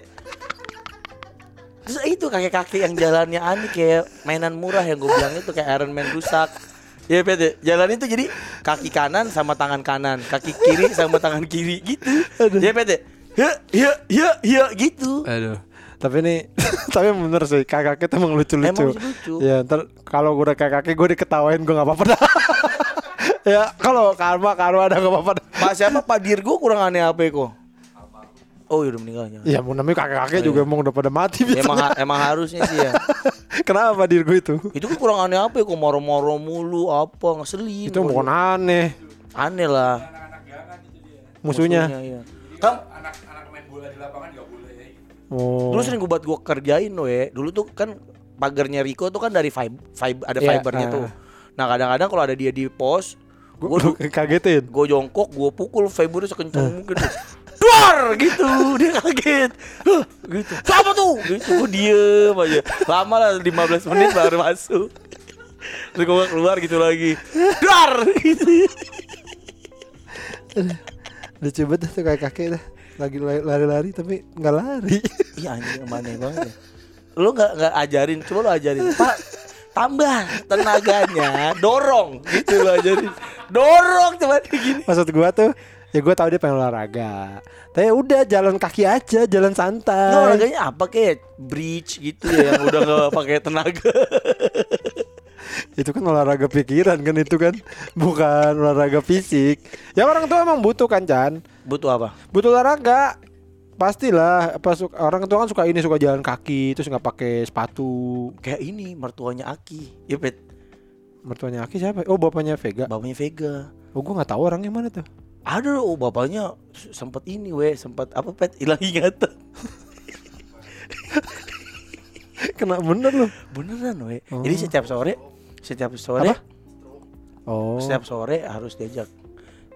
Terus itu kakek-kakek yang jalannya aneh kayak mainan murah yang gue bilang itu kayak Iron Man rusak. Ya PT, jalan itu jadi kaki kanan sama tangan kanan, kaki kiri sama tangan kiri gitu. Ya PT. ya ya ya ya gitu Aduh. Tapi ini [laughs] tapi bener sih kakak kita emang lucu-lucu. Emang lucu. Ya ntar kalau gue udah kakek gue diketawain gue nggak apa-apa dah. Ya kalau karma karma ada nggak apa-apa. Pak siapa Pak Dirgo kurang aneh apa kok oh iya udah meninggal ya Ya mau namanya kakek-kakek juga emang udah pada mati emang biasanya. ha- emang harusnya sih ya [laughs] Kenapa dir gue itu? itu kan kurang aneh apa ya kok moro-moro mulu apa ngeselin Itu bukan aneh aneh lah musuhnya. iya. kan anak-anak main bola di lapangan nggak boleh ya gitu. Oh. dulu sering gue buat gue kerjain loh ya dulu tuh kan pagarnya Rico tuh kan dari fiber, fiber ada Iya, fibernya tuh nah kadang-kadang kalau ada dia di pos gue kagetin. gue jongkok gue pukul fibernya sekencang mungkin. Duar! Gitu [laughs] dia kaget. Gitu. Siapa tuh? Gitu gue diem aja. Lama lah 15 menit baru masuk. Terus gue keluar gitu lagi. Duar! Gitu. Lucu banget tuh kayak kakek dah. Lagi lari-lari tapi nggak lari. iya anjing aneh banget ya. Lo nggak nggak ajarin coba lo ajarin. Pak tambah tenaganya dorong. Gitu lo ajarin dorong coba gini. Maksud gua tuh ya gua tahu dia pengen olahraga. Tapi ya udah jalan kaki aja, jalan santai. olahraganya apa kayak bridge gitu ya yang udah nggak [laughs] pakai tenaga. [laughs] Itu kan olahraga pikiran kan itu kan. Bukan olahraga fisik. Ya orang tua emang butuh kan Chan? Butuh apa? Butuh olahraga. Pastilah apa suka, orang tua kan suka ini suka jalan kaki terus nggak pakai sepatu. Kayak ini mertuanya Aki. Ya pet mertuanya Aki siapa? Oh bapaknya Vega. Bapaknya Vega. Oh gua nggak tahu orangnya mana tuh. Ada loh oh, bapaknya sempat ini weh sempat apa pet hilang ingatan. [laughs] Kena bener loh beneran weh Oh. jadi setiap sore setiap sore Apa? oh. setiap sore harus diajak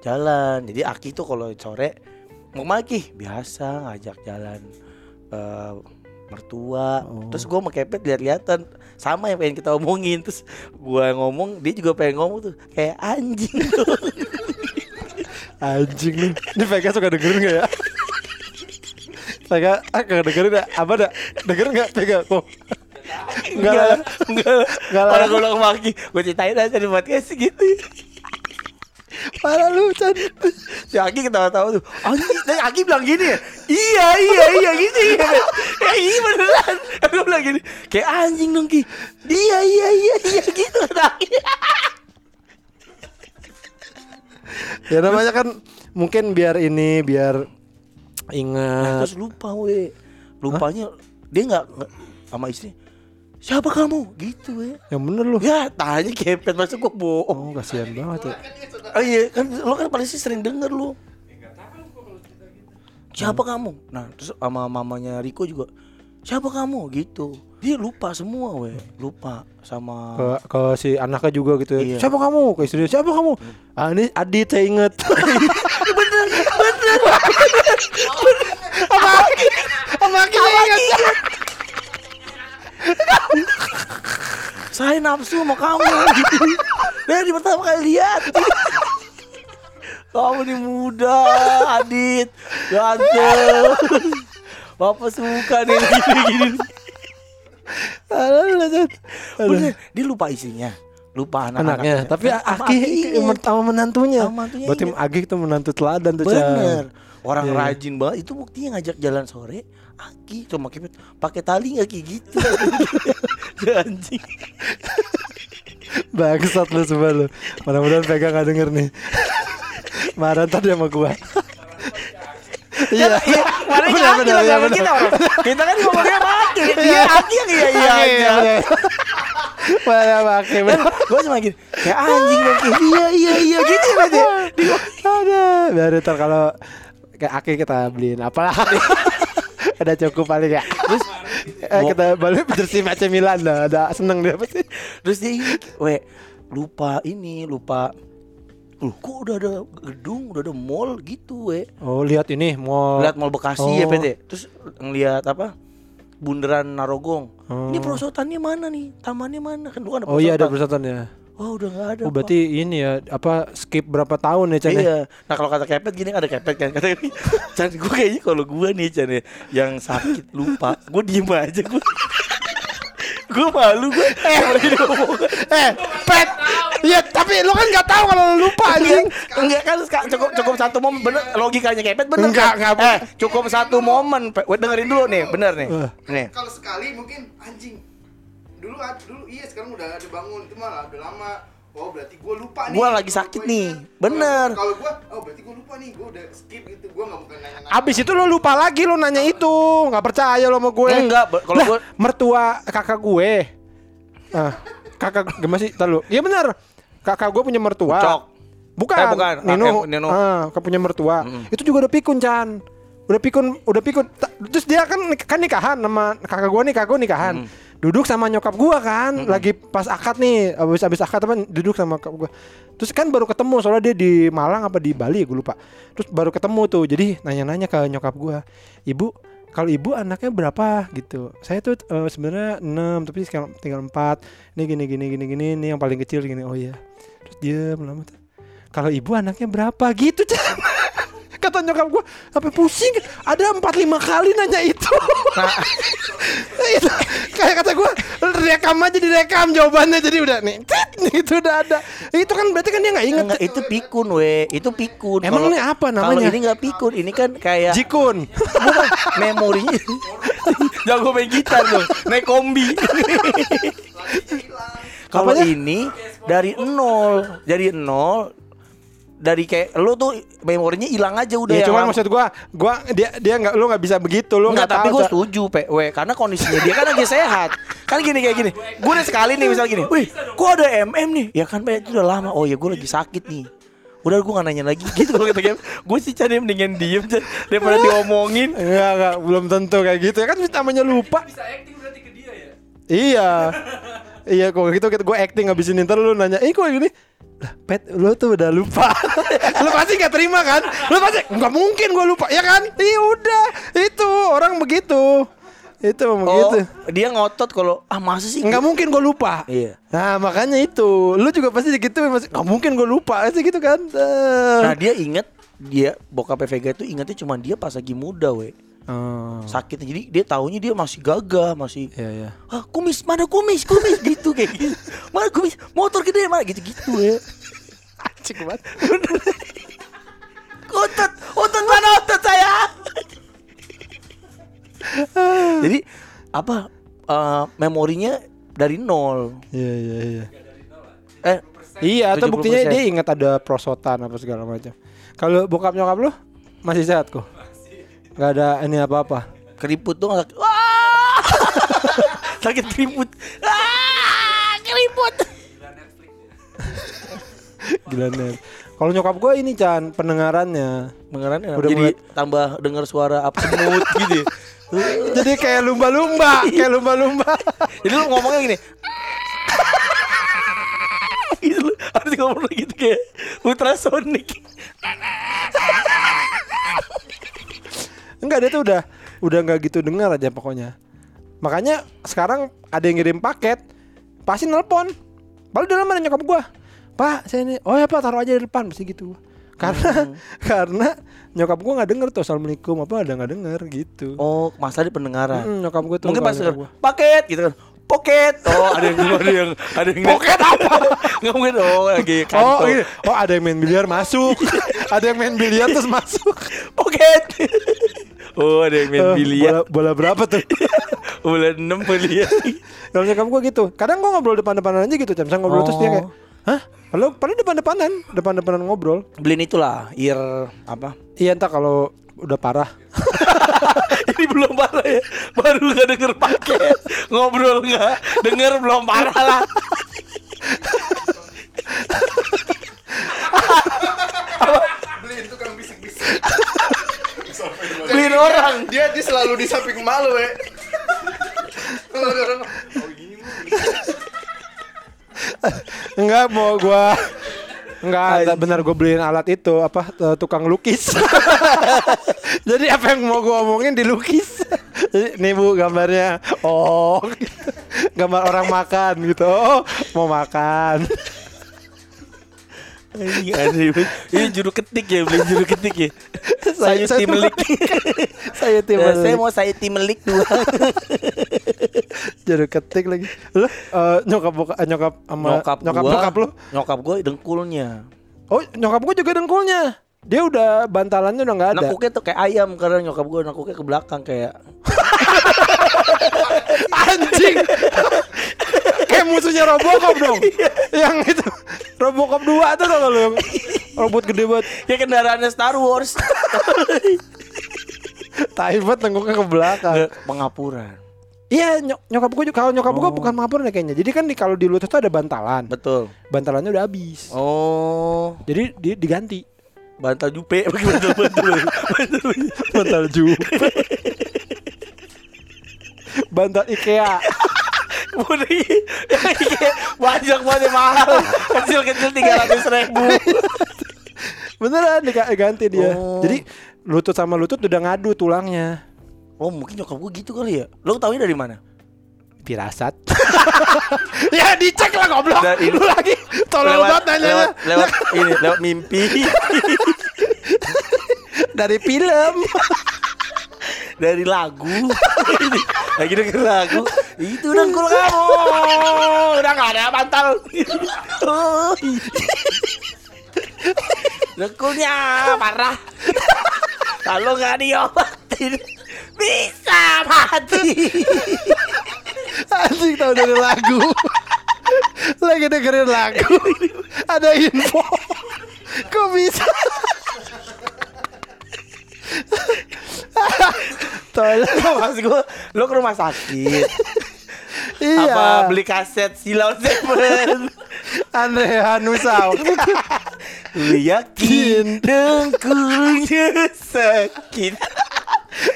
jalan. Jadi Aki tuh kalau sore mau maki biasa ngajak jalan eh, mertua. Oh. terus gue sama kepet lihat-lihatan sama yang pengen kita omongin. Terus gue ngomong dia juga pengen ngomong tuh kayak anjing tuh. [laughs] Anjing nih. Ini Vega suka dengerin gak ya? Vega ah gak dengerin ya? Apa dah dengerin gak Vega? Kok Enggak lah enggak lah. Enggak lah. kalau gue bilang sama Aki gue ceritain aja di podcast gitu parah lu Chan. Si Aki ketawa-tawa tuh anjing dan Aki bilang gini ya? Iya iya iya gitu ya ya iya beneran. Aku bilang gini kayak anjing dong Ki. Iya iya iya iya gitu kata Aki. Ya namanya kan mungkin biar ini biar ingat. Terus lupa we lupanya dia nggak nggak sama istri siapa kamu? Gitu we yang bener lu. Ya tanya kepet masa gua bohong. Oh kasihan banget ya. Oh iya kan lo kan paling sih sering denger lu. Siapa kamu? Nah terus sama mamanya Riko juga siapa kamu? Gitu. Dia lupa semua we. Lupa sama ke ke si anaknya juga gitu ya. Iya. Siapa kamu? Ke istri siapa kamu? Ah ini Adit saya inget. [laughs] bener bener. Aki, sama Aki saya nafsu sama kamu dari pertama kali lihat kamu nih muda Adit ganteng Bapak suka nih gini gini. Bener, dia lupa isinya lupa Anaknya, anak-anaknya tapi Aki sama menantunya. Berarti. Aki itu menantu teladan tuh. Bener. Orang Iya, iya. rajin banget itu buktinya ngajak jalan sore. Aki cuma kepet pakai tali nggak kayak gitu. [laughs] Anjing. Bangsat lu semua lu. Mudah-mudahan pegang gak denger nih. Marah ntar dia sama gua. Iya. Mana bener, lah iya, sama bener. kita orang. Kita kan ngomongnya sama Aki. Dia Aki yang iya iya aja. Mana pakai Kan gue cuma gini, kayak anjing kayak iya iya iya gitu ya dia. Ada. Biar ntar kalau kayak Aki kita beliin apalah. Ada cukup paling ya. Terus eh, kita balik jersey AC Milan dah. Ada seneng dia pasti. Terus dia we lupa ini lupa. Loh, kok udah ada gedung, udah ada mall gitu, we. Oh, lihat ini mall. Lihat mall Bekasi ya, Oh. PT. Terus ngeliat apa? Bundaran Narogong. Oh. Ini perosotannya mana nih? Tamannya mana? Kan dulu kan ada Oh iya ada perosotan. Wah, udah nggak ada. Oh Pak. berarti ini ya apa skip berapa tahun ya Chan ya? Iya. Nah kalau kata kepet gini ada kepet kan kata [laughs] Chan gue kayaknya kalau gue nih Chan ya yang sakit lupa gue diem aja gue [laughs] gue malu gue eh Eh, pet. Iya, tapi. Lo kan nggak tahu kalau lo lupa anjing. Enggak kan cukup cukup satu momen bener logikanya kepet bener Enggak, kan? enggak. eh, cukup satu momen dengerin dulu nih bener nih Eh. nih Kalau sekali mungkin anjing. Dulu dulu iya sekarang udah ada bangun itu malah udah lama. Oh berarti gue lupa nih. Gua lagi sakit gua nih. ingat. Bener. Kalau gue, oh berarti gue lupa nih. Gue udah skip gitu. Gue nggak bukan nanya. Abis itu lo lupa lagi lo nanya itu. Nggak percaya lo sama gue. Enggak, kalau gue- mertua kakak gue. Ah, kakak gimana sih? Tar lu. Iya benar. Kakak gue punya mertua. Ucok. Bukan. Eh, bukan. Ah, Nino. yang Nino. Ah, kakak punya mertua. Itu juga udah pikun, Chan. Udah pikun, udah pikun. Terus dia kan kan nikahan sama kakak gue nih, kakak gue nikahan. Duduk sama nyokap gua kan, lagi pas akad nih, abis abis akad apa duduk sama kakak gua. Terus kan baru ketemu soalnya dia di Malang apa di Bali gue lupa. Terus baru ketemu tuh, jadi nanya-nanya ke nyokap gua, ibu kalau ibu anaknya berapa? Gitu. Saya tuh eh, sebenarnya 6 tapi sekarang tinggal 4 ini gini gini gini gini ini yang paling kecil gini. Oh iya. Terus dia lama kalau ibu anaknya berapa? Gitu Chan kata nyokap gua sampai pusing. Ada empat lima kali nanya itu. [laughs] Itu kayak kata gua rekam aja direkam jawabannya. Jadi udah nih tit, itu udah ada. Itu kan berarti kan dia nggak inget Enggak, itu pikun we. Itu pikun. Emang Kalau- ini apa kalau namanya? ini nggak pikun ini kan kayak jikun. Bukan memorinya. [laughs] Jago main gitar tuh naik kombi. Kalau ini dari nol dari nol dari kayak lu tuh memorinya hilang aja udah ya cuman lama. maksud gua gua dia dia nggak lu nggak bisa begitu lu Enggak, nggak tapi Cak. setuju PW karena kondisinya dia kan lagi sehat. Kan gini kayak gini. Gue udah sekali nih misal gini. Wih, kok ada MM nih? Ya kan Pak, itu udah lama. Oh ya gue lagi sakit nih. Udah gue gak nanya lagi [laughs] gitu kalau kata game. Gue sih cari mendingan diem Chan, daripada diomongin. Enggak, enggak, belum tentu kayak gitu ya kan namanya lupa. Bisa acting berarti ke dia ya. Iya. [laughs] iya kok gitu kita gue acting ngabisin ntar lu nanya, "Eh kok gini?" Lah, Pet, lu tuh udah lupa. [laughs] lu pasti gak terima kan? Lu pasti nggak mungkin gue lupa, ya kan? Iya udah, itu orang begitu. Itu Oh, begitu. dia ngotot kalau ah masa sih? Nggak mungkin gue lupa. Iya. Nah makanya itu, lu juga pasti gitu masih nggak mungkin gue lupa, pasti gitu kan? Eh. Nah dia inget dia bokap Vega itu ingetnya cuma dia pas lagi muda we Oh. sakitnya jadi dia taunya dia masih gagah masih Iya iya. ah kumis mana kumis kumis gitu kayak gitu mana kumis motor gede mana gitu gitu ya Anjing banget. [laughs] otot otot mana otot saya [laughs] jadi apa eh, memorinya dari nol Iya iya iya. eh Iya, atau 70%. buktinya dia ingat ada prosotan apa segala macam. Kalau bokap nyokap lu masih sehat kok. Gak ada ini apa-apa. keriput dong sakit [laughs] sakit keriput ah keriput Gila nih. Kalau nyokap gue ini Chan pendengarannya. Mengerannya Udah jadi mulai- tambah dengar suara apa semut gitu. ya. [laughs] Jadi kayak lumba-lumba, kayak lumba-lumba. Jadi lu ngomongnya gini. [laughs] gitu lu harus ngomong gitu kayak ultrasonik. Enggak dia tuh udah udah nggak gitu dengar aja pokoknya. Makanya sekarang ada yang ngirim paket, pasti nelpon. Padahal dalam ada nyokap gua. Pak, saya ini. Oh ya Pak, taruh aja di depan pasti gitu. Karena [laughs] karena nyokap gua nggak denger tuh assalamualaikum apa ada nggak denger gitu. Oh, masalah di pendengaran. Mm, nyokap gua tuh Mungkin pas paket gitu kan. Poket. Oh, ada yang ada yang ada yang Poket apa? Enggak mungkin oh lagi Oh, kantor. ini. oh ada yang main biliar masuk. [laughs] ada yang main biliar terus masuk. Poket. [laughs] Oh, ada yang main Eh, biliar. bola, bola berapa tuh? Bulan 6 biliar. Kalau nyokap gua gitu. Kadang gua ngobrol depan-depanan aja gitu, Cam. Saya ngobrol terus dia kayak, Oh. "Hah? Padahal padahal depan-depanan, depan-depanan ngobrol." Beliin itulah ear apa? Iya, entah kalau udah parah. [laughs] Ini belum parah ya Baru gak denger paket Ngobrol gak Denger belum parah lah [laughs] Beliin tukang bisik-bisik. Beliin orang Dia dia selalu di samping malu ya. Ada orang oh gini. Enggak mau gua Enggak, benar gue beliin alat itu apa eh, tukang lukis. [laughs] Jadi apa yang mau gua omongin dilukis. Jadi nih Bu gambarnya. Oh. gitu. [laughs] Gambar orang makan gitu. Oh, mau makan. Ini banget. Ini juru ketik ya Beli juru ketik ya [laughs] Saya tim melik [laughs] Saya tim Ya, Saya mau saya tim melik dua [laughs] Jeruk ketik lagi. Lu eh, nyokap boka, eh, nyokap sama Nyokap, nyokap gua, lu. Nyokap gua dengkulnya. Oh, nyokap gua juga dengkulnya. Dia udah bantalannya udah nggak ada. Nakuknya tuh kayak ayam karena nyokap gua nakuknya ke belakang kayak Anjing. Kayak musuhnya Robocop [laughs] dong. yang itu Robocop 2 tuh kalau lu yang robot gede banget. ya kendaraannya Star Wars. [laughs] Tai banget tengkuknya ke belakang. Pengapuran. Iya, nyok nyokap gua juga kalau nyokap Oh. bukan mabur deh kayaknya. Jadi kan di kalau di lutut tuh ada bantalan. Betul. Bantalannya udah habis. Oh, Jadi di, diganti. bantal jupe bantal bantal. bantal. Bantal jupe. Bantal [laughs] IKEA. Udah iya. banyak banget mahal. Kecil-kecil tiga ratus ribu. Beneran diganti dia. Oh. Jadi lutut sama lutut udah ngadu tulangnya. Oh mungkin nyokap gua gitu kali ya. Lo taunya dari mana? Pirasat. [laughs] ya dicek lah goblok. Dari- Lu lagi tolol banget nanya. lewat, lewat [laughs] ini lewat mimpi [laughs] Dari film. dari lagu lagi denger lagu itu dengkul kamu udah gak ada bantal dengkulnya parah kalau nggak diobatin bisa mati Anjing tahu dari lagu. Lagi dengerin lagu. Ada info. Kok bisa? Tolong. Maksud gue Lo ke rumah sakit Iya. Apa beli kaset Silau Seven Andre Hanusa. Lu yakin dengkulnya sakit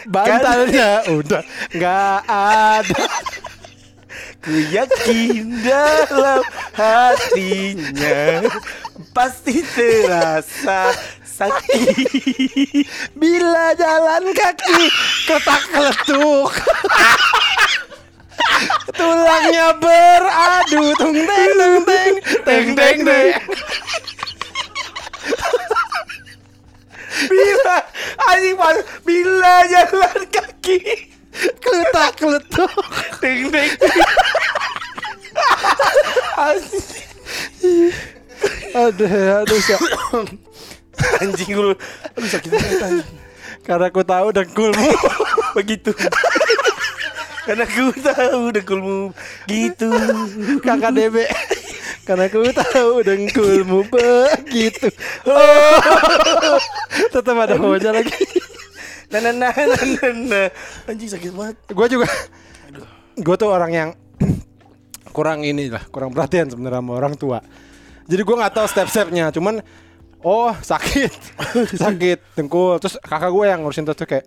Bantalnya udah nggak ada. Ku yakin dalam hatinya Pasti terasa sakit Bila jalan kaki ketak keletuk. [laughs] Tulangnya beradu tung teng teng teng teng teng teng. Bila anjing pas Bila jalan kaki Ketak keletuk. Ding ding Aduh, aduh siap. Anjing lu Aduh sakit banget anjing. Karena aku tahu dengkulmu Begitu Karena ku tahu dengkulmu Gitu kakak DB. Karena aku tahu dengkulmu begitu. Oh. [laughs] Tetap ada hoja lagi. Nah nah nah nah nah, nah. Anjing sakit banget Gue juga. Gue tuh orang yang kurang ini lah, kurang perhatian sebenarnya sama orang tua. Jadi gue nggak tahu step-stepnya. Cuman oh sakit, [laughs] sakit dengkul. Terus kakak gue yang ngurusin terus tuh kayak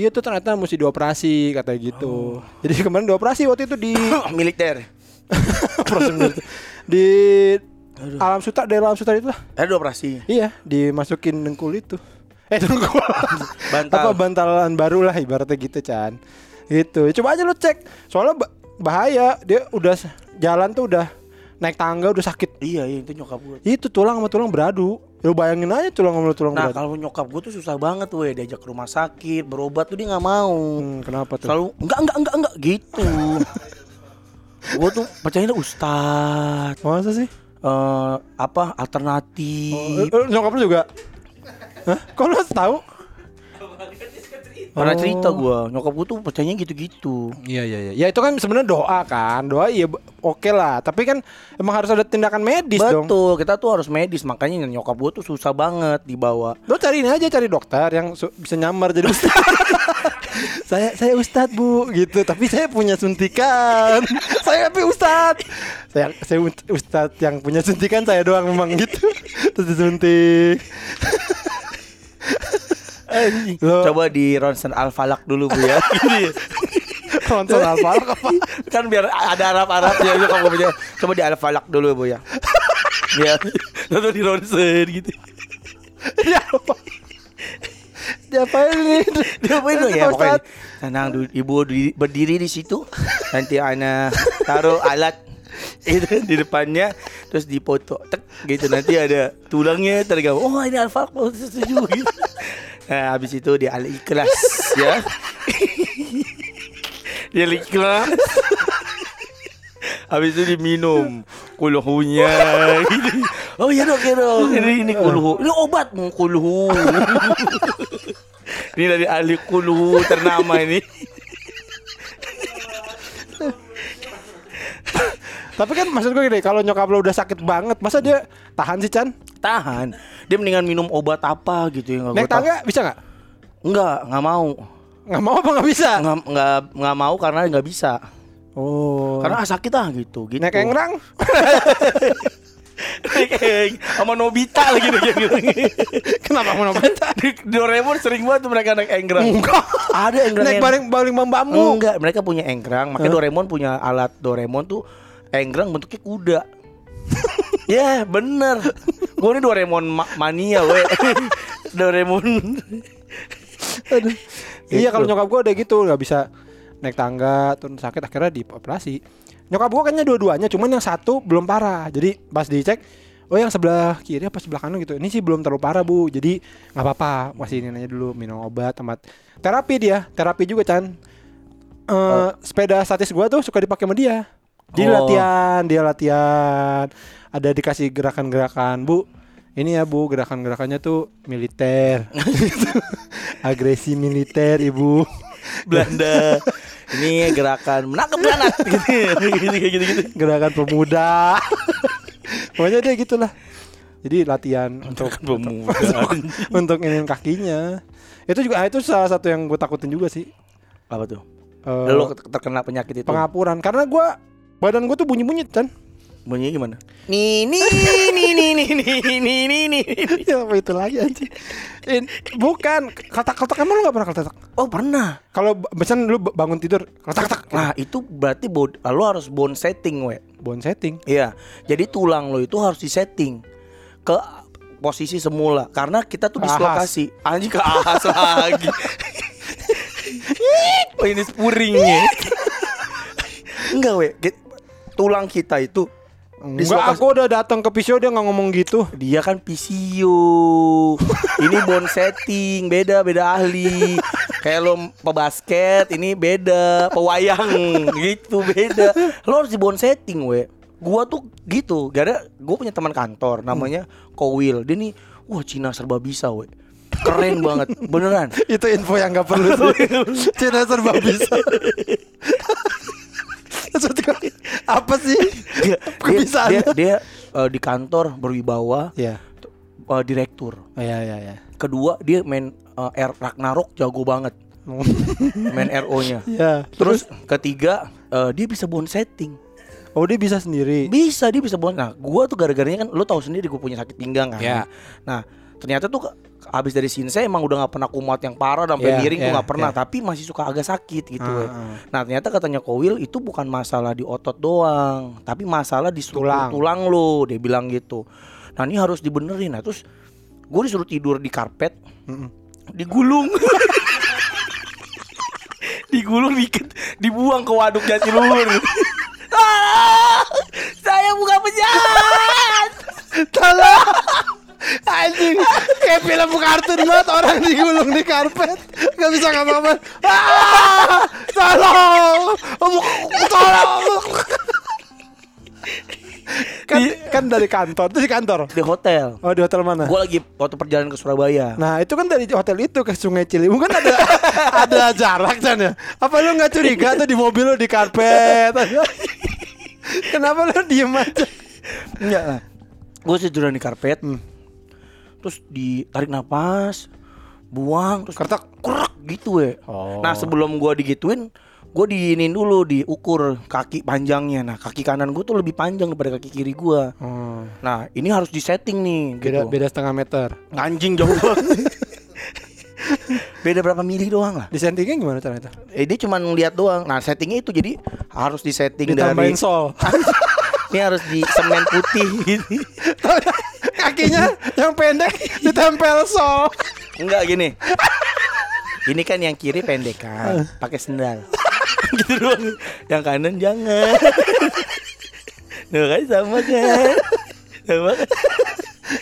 Iya tuh ternyata mesti dioperasi katanya gitu. Jadi kemarin dioperasi waktu itu di [coughs] Militer [coughs] proses di alam suta daerah alam suta itu lah. Ada operasi Iya, dimasukin dengkul itu. Eh dengkul. [laughs] Bantal. Apa bantalan baru lah ibaratnya gitu, Chan. Gitu. Coba aja lu cek. Soalnya ba- bahaya. Dia udah jalan tuh udah naik tangga udah sakit. Iya iya itu nyokap gue Itu tulang sama tulang beradu. Lu bayangin aja tulang sama tulang Nah beradu. kalau nyokap gue tuh susah banget weh Diajak ke rumah sakit Berobat tuh dia gak mau Hmm, kenapa tuh? Selalu enggak enggak enggak enggak gitu [laughs] Gue tuh percaya ustad Masa sih? eh apa Oh, alternatif eh, nyokap lu juga? Hah? Kok lu tahu? Pernah Oh. cerita gua, nyokap gua tuh percayanya gitu-gitu. Iya iya iya. Ya itu kan sebenarnya doa kan. Doa iya oke lah. Tapi kan emang harus ada tindakan medis dong. Betul, kita tuh harus medis, makanya nyokap gua tuh susah banget dibawa. Lo cari ini aja cari dokter yang bisa nyamar jadi ustad. [laughs] saya saya ustad bu gitu. Tapi saya punya suntikan. [laughs] saya tapi ustad. Saya saya ustad yang punya suntikan saya doang memang gitu. Terus disuntik. [laughs] Coba di ronsen al falak dulu bu ya. [laughs] Ya. ronsen apa apa? kan biar ada Arab Arabnya juga kamu punya. Coba di al falak dulu bu ya. Ya, lalu di ronsen gitu. Dia apa? Dia apa ini? Dia apa itu Itu ya pokoknya tenang dulu ibu di- berdiri di situ nanti ana taruh alat itu di depannya terus dipoto tek gitu nanti ada tulangnya tergabung oh ini alfa setuju gitu nah habis itu dia al ikhlas [laughs] ya. [laughs] Dia al ikhlas. Habis itu diminum Kuluhunya. [laughs] Oh iya dok, iya dok. Ini, ini kuluhu Ini obat Hmm, kuluhu Ini dari ahli kuluhu ternama ini Tapi kan maksud gue gini, kalau nyokap lo udah sakit banget, masa dia tahan sih Chan? Tahan Dia mendingan minum obat apa gitu ya nggak Naik tangga bisa nggak? Enggak, nggak mau Nggak mau apa nggak bisa? Nggak, nggak, nggak mau karena nggak bisa Oh. Karena ah, sakit ah gitu, gitu. naik engrang? [laughs] Sama Nobita lagi dia bilang. [laughs] Kenapa mau nobita? [laughs] Di Doraemon sering banget tuh mereka naik enggrang. Enggak. Ada enggrang Naik baling baling bambu. Enggak, mereka punya enggrang. Makanya Doraemon punya alat Doraemon tuh enggrang bentuknya kuda. [laughs] Ya bener Gue ini Doraemon ma- mania we [laughs] Doraemon Aduh. Iya Gitu. kalau nyokap gue udah gitu nggak bisa naik tangga turun sakit akhirnya dioperasi. Nyokap gue kayaknya dua-duanya, cuman yang satu belum parah. Jadi pas dicek, oh yang sebelah kiri apa sebelah kanan gitu. Ini sih belum terlalu parah bu, jadi nggak apa-apa. Masih ini aja dulu minum obat, tempat terapi dia, terapi juga Chan. Eh, Sepeda statis gue tuh suka dipakai sama dia. Dia Oh. latihan, dia latihan. Ada dikasih gerakan-gerakan bu. Ini ya bu, gerakan-gerakannya tuh militer, [laughs] agresi militer ibu. Belanda Ini gerakan menangkap granat [laughs] gitu, gitu, gitu, gitu, gitu. gerakan pemuda [laughs] pokoknya dia gitulah jadi latihan untuk Pemuda untuk ini kakinya itu juga ah, itu salah satu yang gue takutin juga sih Apa tuh? Eh, Lo terkena penyakit itu pengapuran karena gue badan gue tuh bunyi bunyi kan Bunyinya gimana? Nih nih nih nih nih nih nih nih nih nih ya apa itu lagi aja bukan. Ketak ketak emang lu gak pernah ketak Oh pernah. Kalau misalnya lu bangun tidur ketak ketak Nah itu berarti bod, lo harus bone setting we. Bone setting? Iya. Jadi tulang lo itu harus disetting Ke posisi semula Karena kita tuh dislokasi. Anjing ke ahas lagi. [laughs] Oh ini spuringnya [laughs] Enggak we Tulang kita itu Enggak, dislokasi- aku udah datang ke pisau dia nggak ngomong gitu. Dia kan PCU [laughs] Ini bone setting Beda beda ahli. Kayak lo pebasket Ini beda. Pewayang [laughs] Gitu beda. Lo harus di bone setting we. Gua tuh gitu Gara Gue punya teman kantor Namanya Kowil. Dia nih Wah Cina serba bisa we. Keren banget Beneran. [laughs] Itu info yang nggak perlu. Cina serba bisa. Gue, apa sih? Dia, [laughs] dia, dia, dia, eh, di kantor berwibawa Ya. eh, Direktur Oh, ya ya ya. Kedua dia main eh, R Ragnarok jago banget [laughs] Main RO nya Ya. Terus ketiga eh, dia bisa bone setting. Oh dia bisa sendiri. Bisa dia bisa bone. Nah, gua tuh gara-garanya kan lo tahu sendiri gue punya sakit pinggang kan. Ya. Nah, ternyata tuh habis dari Shinsei emang udah nggak pernah kumat yang parah sampai Ya, miring tuh ya, nggak pernah, ya. tapi masih suka agak sakit gitu. We. ah. Nah, ternyata katanya Kowil itu bukan masalah di otot doang, tapi masalah di struktur Tulang. tulang, lo, dia bilang gitu. Nah, ini harus dibenerin. Nah, terus gue disuruh tidur di karpet, digulung. [laughs] digulung dikit dibuang ke waduk Jatiluhur. [laughs] ah, saya bukan penjahat. Tolong. [laughs] Anjing Kayak film kartun banget Orang digulung di karpet Gak bisa ngapa-ngapa ah, Tolong Tolong kan, kan dari kantor Itu di kantor Di hotel. Oh di hotel mana? Gue lagi waktu perjalanan ke Surabaya. Nah itu kan dari hotel itu ke Sungai Ciliwung kan ada [laughs] ada jarak kan ya? Apa lu nggak curiga tuh di mobil lu di karpet? [laughs] Kenapa lu diem aja? Enggak lah. Gue tiduran di karpet. Hmm. Terus ditarik napas, buang, terus Kertak. kerak gitu ya. Oh. Nah sebelum gue digituin, gue diinin dulu diukur kaki panjangnya. Nah kaki kanan gue tuh lebih panjang daripada kaki kiri gue. Oh. Nah ini harus disetting nih. Beda gitu. beda setengah meter. Anjing jauh banget. [laughs] Beda berapa mili doang lah. Di settingnya gimana caranya? Eh dia cuma ngeliat doang. Nah settingnya itu jadi harus disetting Ditambahin dari. sol. [laughs] Ini harus di semen putih gitu. [laughs] Kakinya yang pendek ditempel sol. Enggak gini. Ini kan yang kiri pendek kan, pakai sendal. [laughs] gitu doang. Yang kanan jangan. Nah, kan sama kan. Sama kan.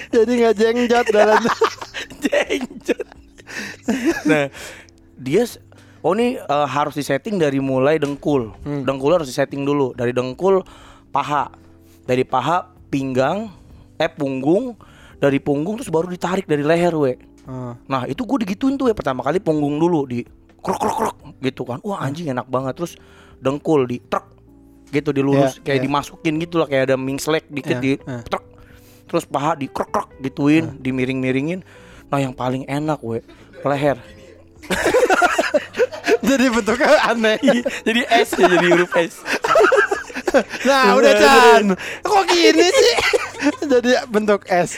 Jadi nggak jengjot dalam. [laughs] Jengjot. Nah, dia Oh ini eh, harus disetting dari mulai dengkul. Dengkul harus disetting dulu dari dengkul paha. Dari paha, pinggang, eh punggung, dari punggung terus baru ditarik dari leher, we. Ah. Nah itu gue digituin tuh ya pertama kali punggung dulu di krok krok krok gitu kan. Wah anjing enak banget terus dengkul di truk gitu dilurus Iya, kayak iya. dimasukin gitu lah kayak ada mingslek dikit Iya, di iya. truk. Terus paha di krok krok gituin, dimiring-miringin. Nah yang paling enak we leher. [laughs] Jadi bentuknya aneh. jadi S ya jadi huruf S. [laughs] Nah, udah Chan. Kok gini sih? [laughs] Jadi bentuk S.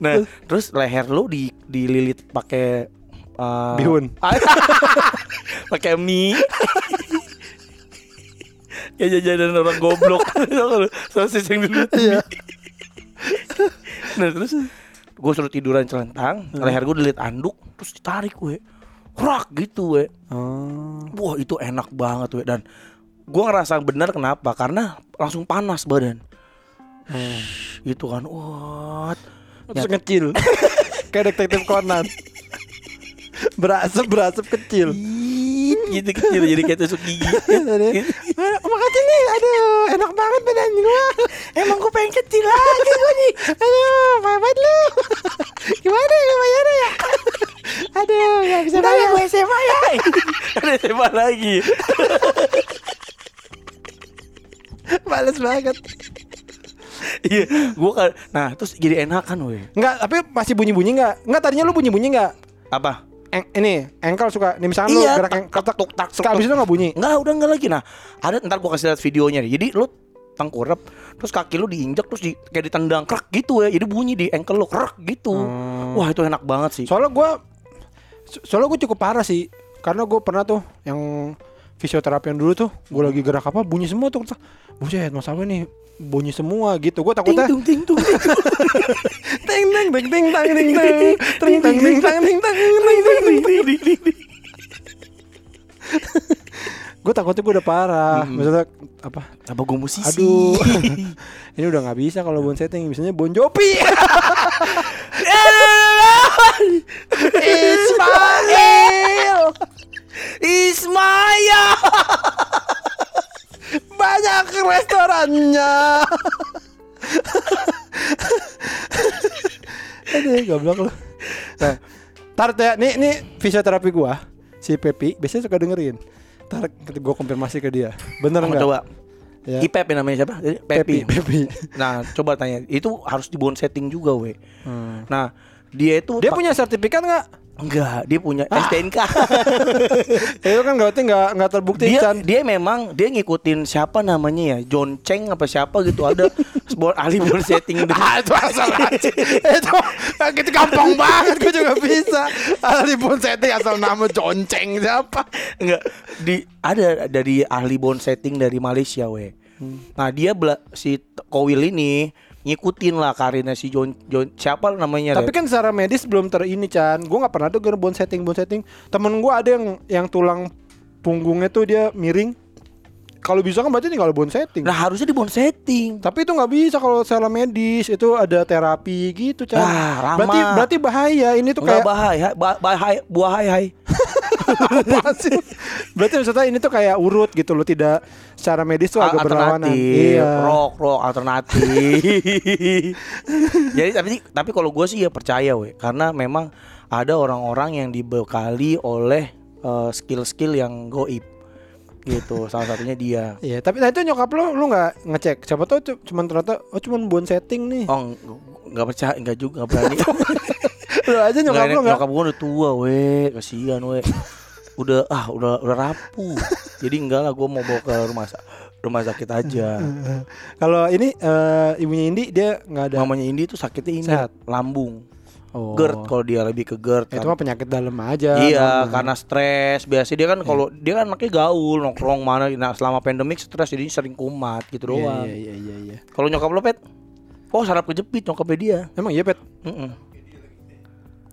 Nah terus leher lu di dililit pakai uh, Bihun. [laughs] pakai mie. [laughs] Kayak jajanan orang goblok Sosis yang dulu Iya. Nah terus Gue suruh tiduran celentang Leher gue dililit anduk Terus ditarik gue Rak gitu we Oh. Wah itu enak banget we Dan gue ngerasa benar kenapa Karena langsung panas badan Gitu kan What Terus kecil. [laughs] Kayak detektif Conan. Berasap berasap kecil. Gitu kecil jadi kayak tusuk gigi [laughs] Jadi, "Ah, Makasih nih, aduh, enak banget badan gua. Emang gue pengen kecil lagi gue nih Aduh, banget lu. [laughs] Gimana ya bayarnya ya? Aduh, gak bisa ya bayar. gue SMA ya Ada SMA lagi [laughs] Males banget. Iya gue kan Nah terus jadi enak kan weh Enggak, tapi masih bunyi-bunyi enggak? Enggak, tadinya lu bunyi-bunyi enggak? Apa? Eng, ini, engkel suka, nih misalnya lu Iya, gerak tak, yang ketak, tuk, tak, tuk, habis itu enggak bunyi. Enggak udah enggak lagi Nah ada ntar gue kasih lihat videonya nih Jadi lu tengkurap Terus kaki lu diinjak Terus di, kayak ditendang Krek gitu ya Jadi bunyi di ankle lu Krek gitu Hmm. Wah itu enak banget sih Soalnya gua so- soalnya gue cukup parah sih. Karena gue pernah tuh yang fisioterapi yang dulu tuh, gue lagi gerak apa bunyi semua tuh. Buset, mas apa nih? Bunyi semua gitu. Gue Ting takutnya ting ting tung. ting ting. Ting ting tang ting tang. ting ting ting [laughs] tang ting tang ting ting ting ting gue takutnya gue udah parah. Maksudnya apa? Apa gue musisi? Aduh. [laughs] Ini udah nggak bisa kalau bon setting. Misalnya bon jopi Ismail Ismaya [laughs] banyak restorannya [laughs] aduh goblok lu nah, tar ya nih nih fisioterapi gua si Pepi biasanya suka dengerin tar gue konfirmasi ke dia bener nggak coba ya. Ipep ya namanya siapa? Jadi, Pepi Pepi. Pepi Nah, coba tanya. Itu harus di bone setting juga, we. Hmm. Nah, dia itu dia punya sertifikat nggak enggak, dia punya STNK. itu [laughs] kan berarti nggak nggak terbukti dia Chan dia memang dia ngikutin siapa namanya ya? John Cheng apa siapa gitu ada [laughs] bone ahli bone setting gitu. Ah, itu asal [laughs] aja. itu gitu gampang banget gue juga bisa. Ahli bon setting asal nama Jonceng siapa? Enggak, di ada dari ahli bone setting dari Malaysia, we. Nah, dia bela, si Kowil ini ngikutin lah karirnya si John John siapa namanya? Tapi kan secara medis belum ter ini Chan. Gue nggak pernah denger bon setting bon setting. Temen gue ada yang yang tulang punggungnya tuh dia miring. Kalau bisa kan berarti tinggal bon setting. Nah, harusnya di bone setting. Tapi itu nggak bisa kalau secara medis itu ada terapi gitu Chan. Ah, berarti berarti bahaya. Ini tuh Enggak kayak bahaya, ba- bahaya, buah hai [laughs] sih? Berarti maksudnya ini tuh kayak urut gitu loh, tidak secara medis tuh agak berlawanan. alternatif, Iya. rock rock alternatif. [laughs] Jadi tapi tapi kalau gue sih ya percaya we, karena memang ada orang-orang yang dibekali oleh eh, skill-skill yang goib gitu. Salah satunya dia. Iya, tapi nah itu nyokap lo lu nggak ngecek. Siapa tahu cu- cuman ternyata oh cuman bon setting nih. Oh ng- nggak percaya, nggak juga nggak berani. [laughs] Lu aja nyokap Nggak, lo nggak. nyokap gue udah tua we, kasihan we. Udah ah udah udah rapuh. Jadi enggak lah gue mau bawa ke rumah rumah sakit aja. [laughs] Kalau ini eh, ibunya Indi dia nggak ada. Mamanya Indi tuh sakitnya ini Sehat. lambung. Oh. GERD kalau dia lebih ke GERD Itu kan. mah penyakit dalam aja. Iya, normal. karena stres. Biasa dia kan kalau dia kan anaknya gaul, nongkrong mana. Nah, selama pandemik stres jadi sering kumat gitu Iya, doang. Iya, iya, iya, iya. Kalau nyokap lo pet, oh sarap kejepit nyokapnya dia. Emang iya, Pet? Mm-mm.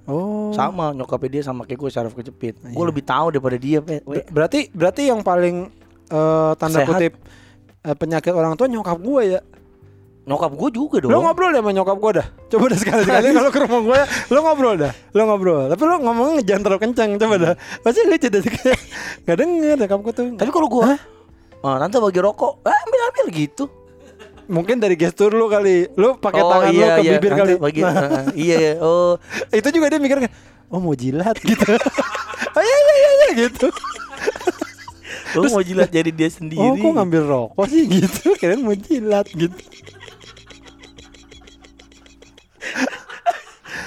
Oh. Sama nyokapnya dia sama kayak gue saraf kejepit. Gue Iya. lebih tahu daripada dia, pet. We. Ber- Berarti berarti yang paling eh, tanda Sehat. kutip eh, penyakit orang tua nyokap gue ya. Nyokap gue juga dong. Lo ngobrol deh sama nyokap gue dah. Coba dah sekali-sekali [laughs] kalau ke rumah gue, lo ngobrol dah. Lo ngobrol. Tapi lo ngomongnya jangan terlalu kencang. Coba dah. Pasti lucu dah kayak [laughs] nggak denger nyokap gue tuh. Tapi kalau gue, ah, tante bagi rokok, ah, ambil ambil gitu. Mungkin dari gestur lu kali. Lu pakai tangan lu ke bibir Nanti kali. bagi- Nah, [laughs] Heeh, iya iya. Oh, itu juga dia mikir oh mau jilat gitu. [laughs] oh iya iya iya, iya gitu. lu mau jilat jadi dia sendiri. Oh kok ngambil rokok sih [laughs] gitu. Kirain mau jilat gitu.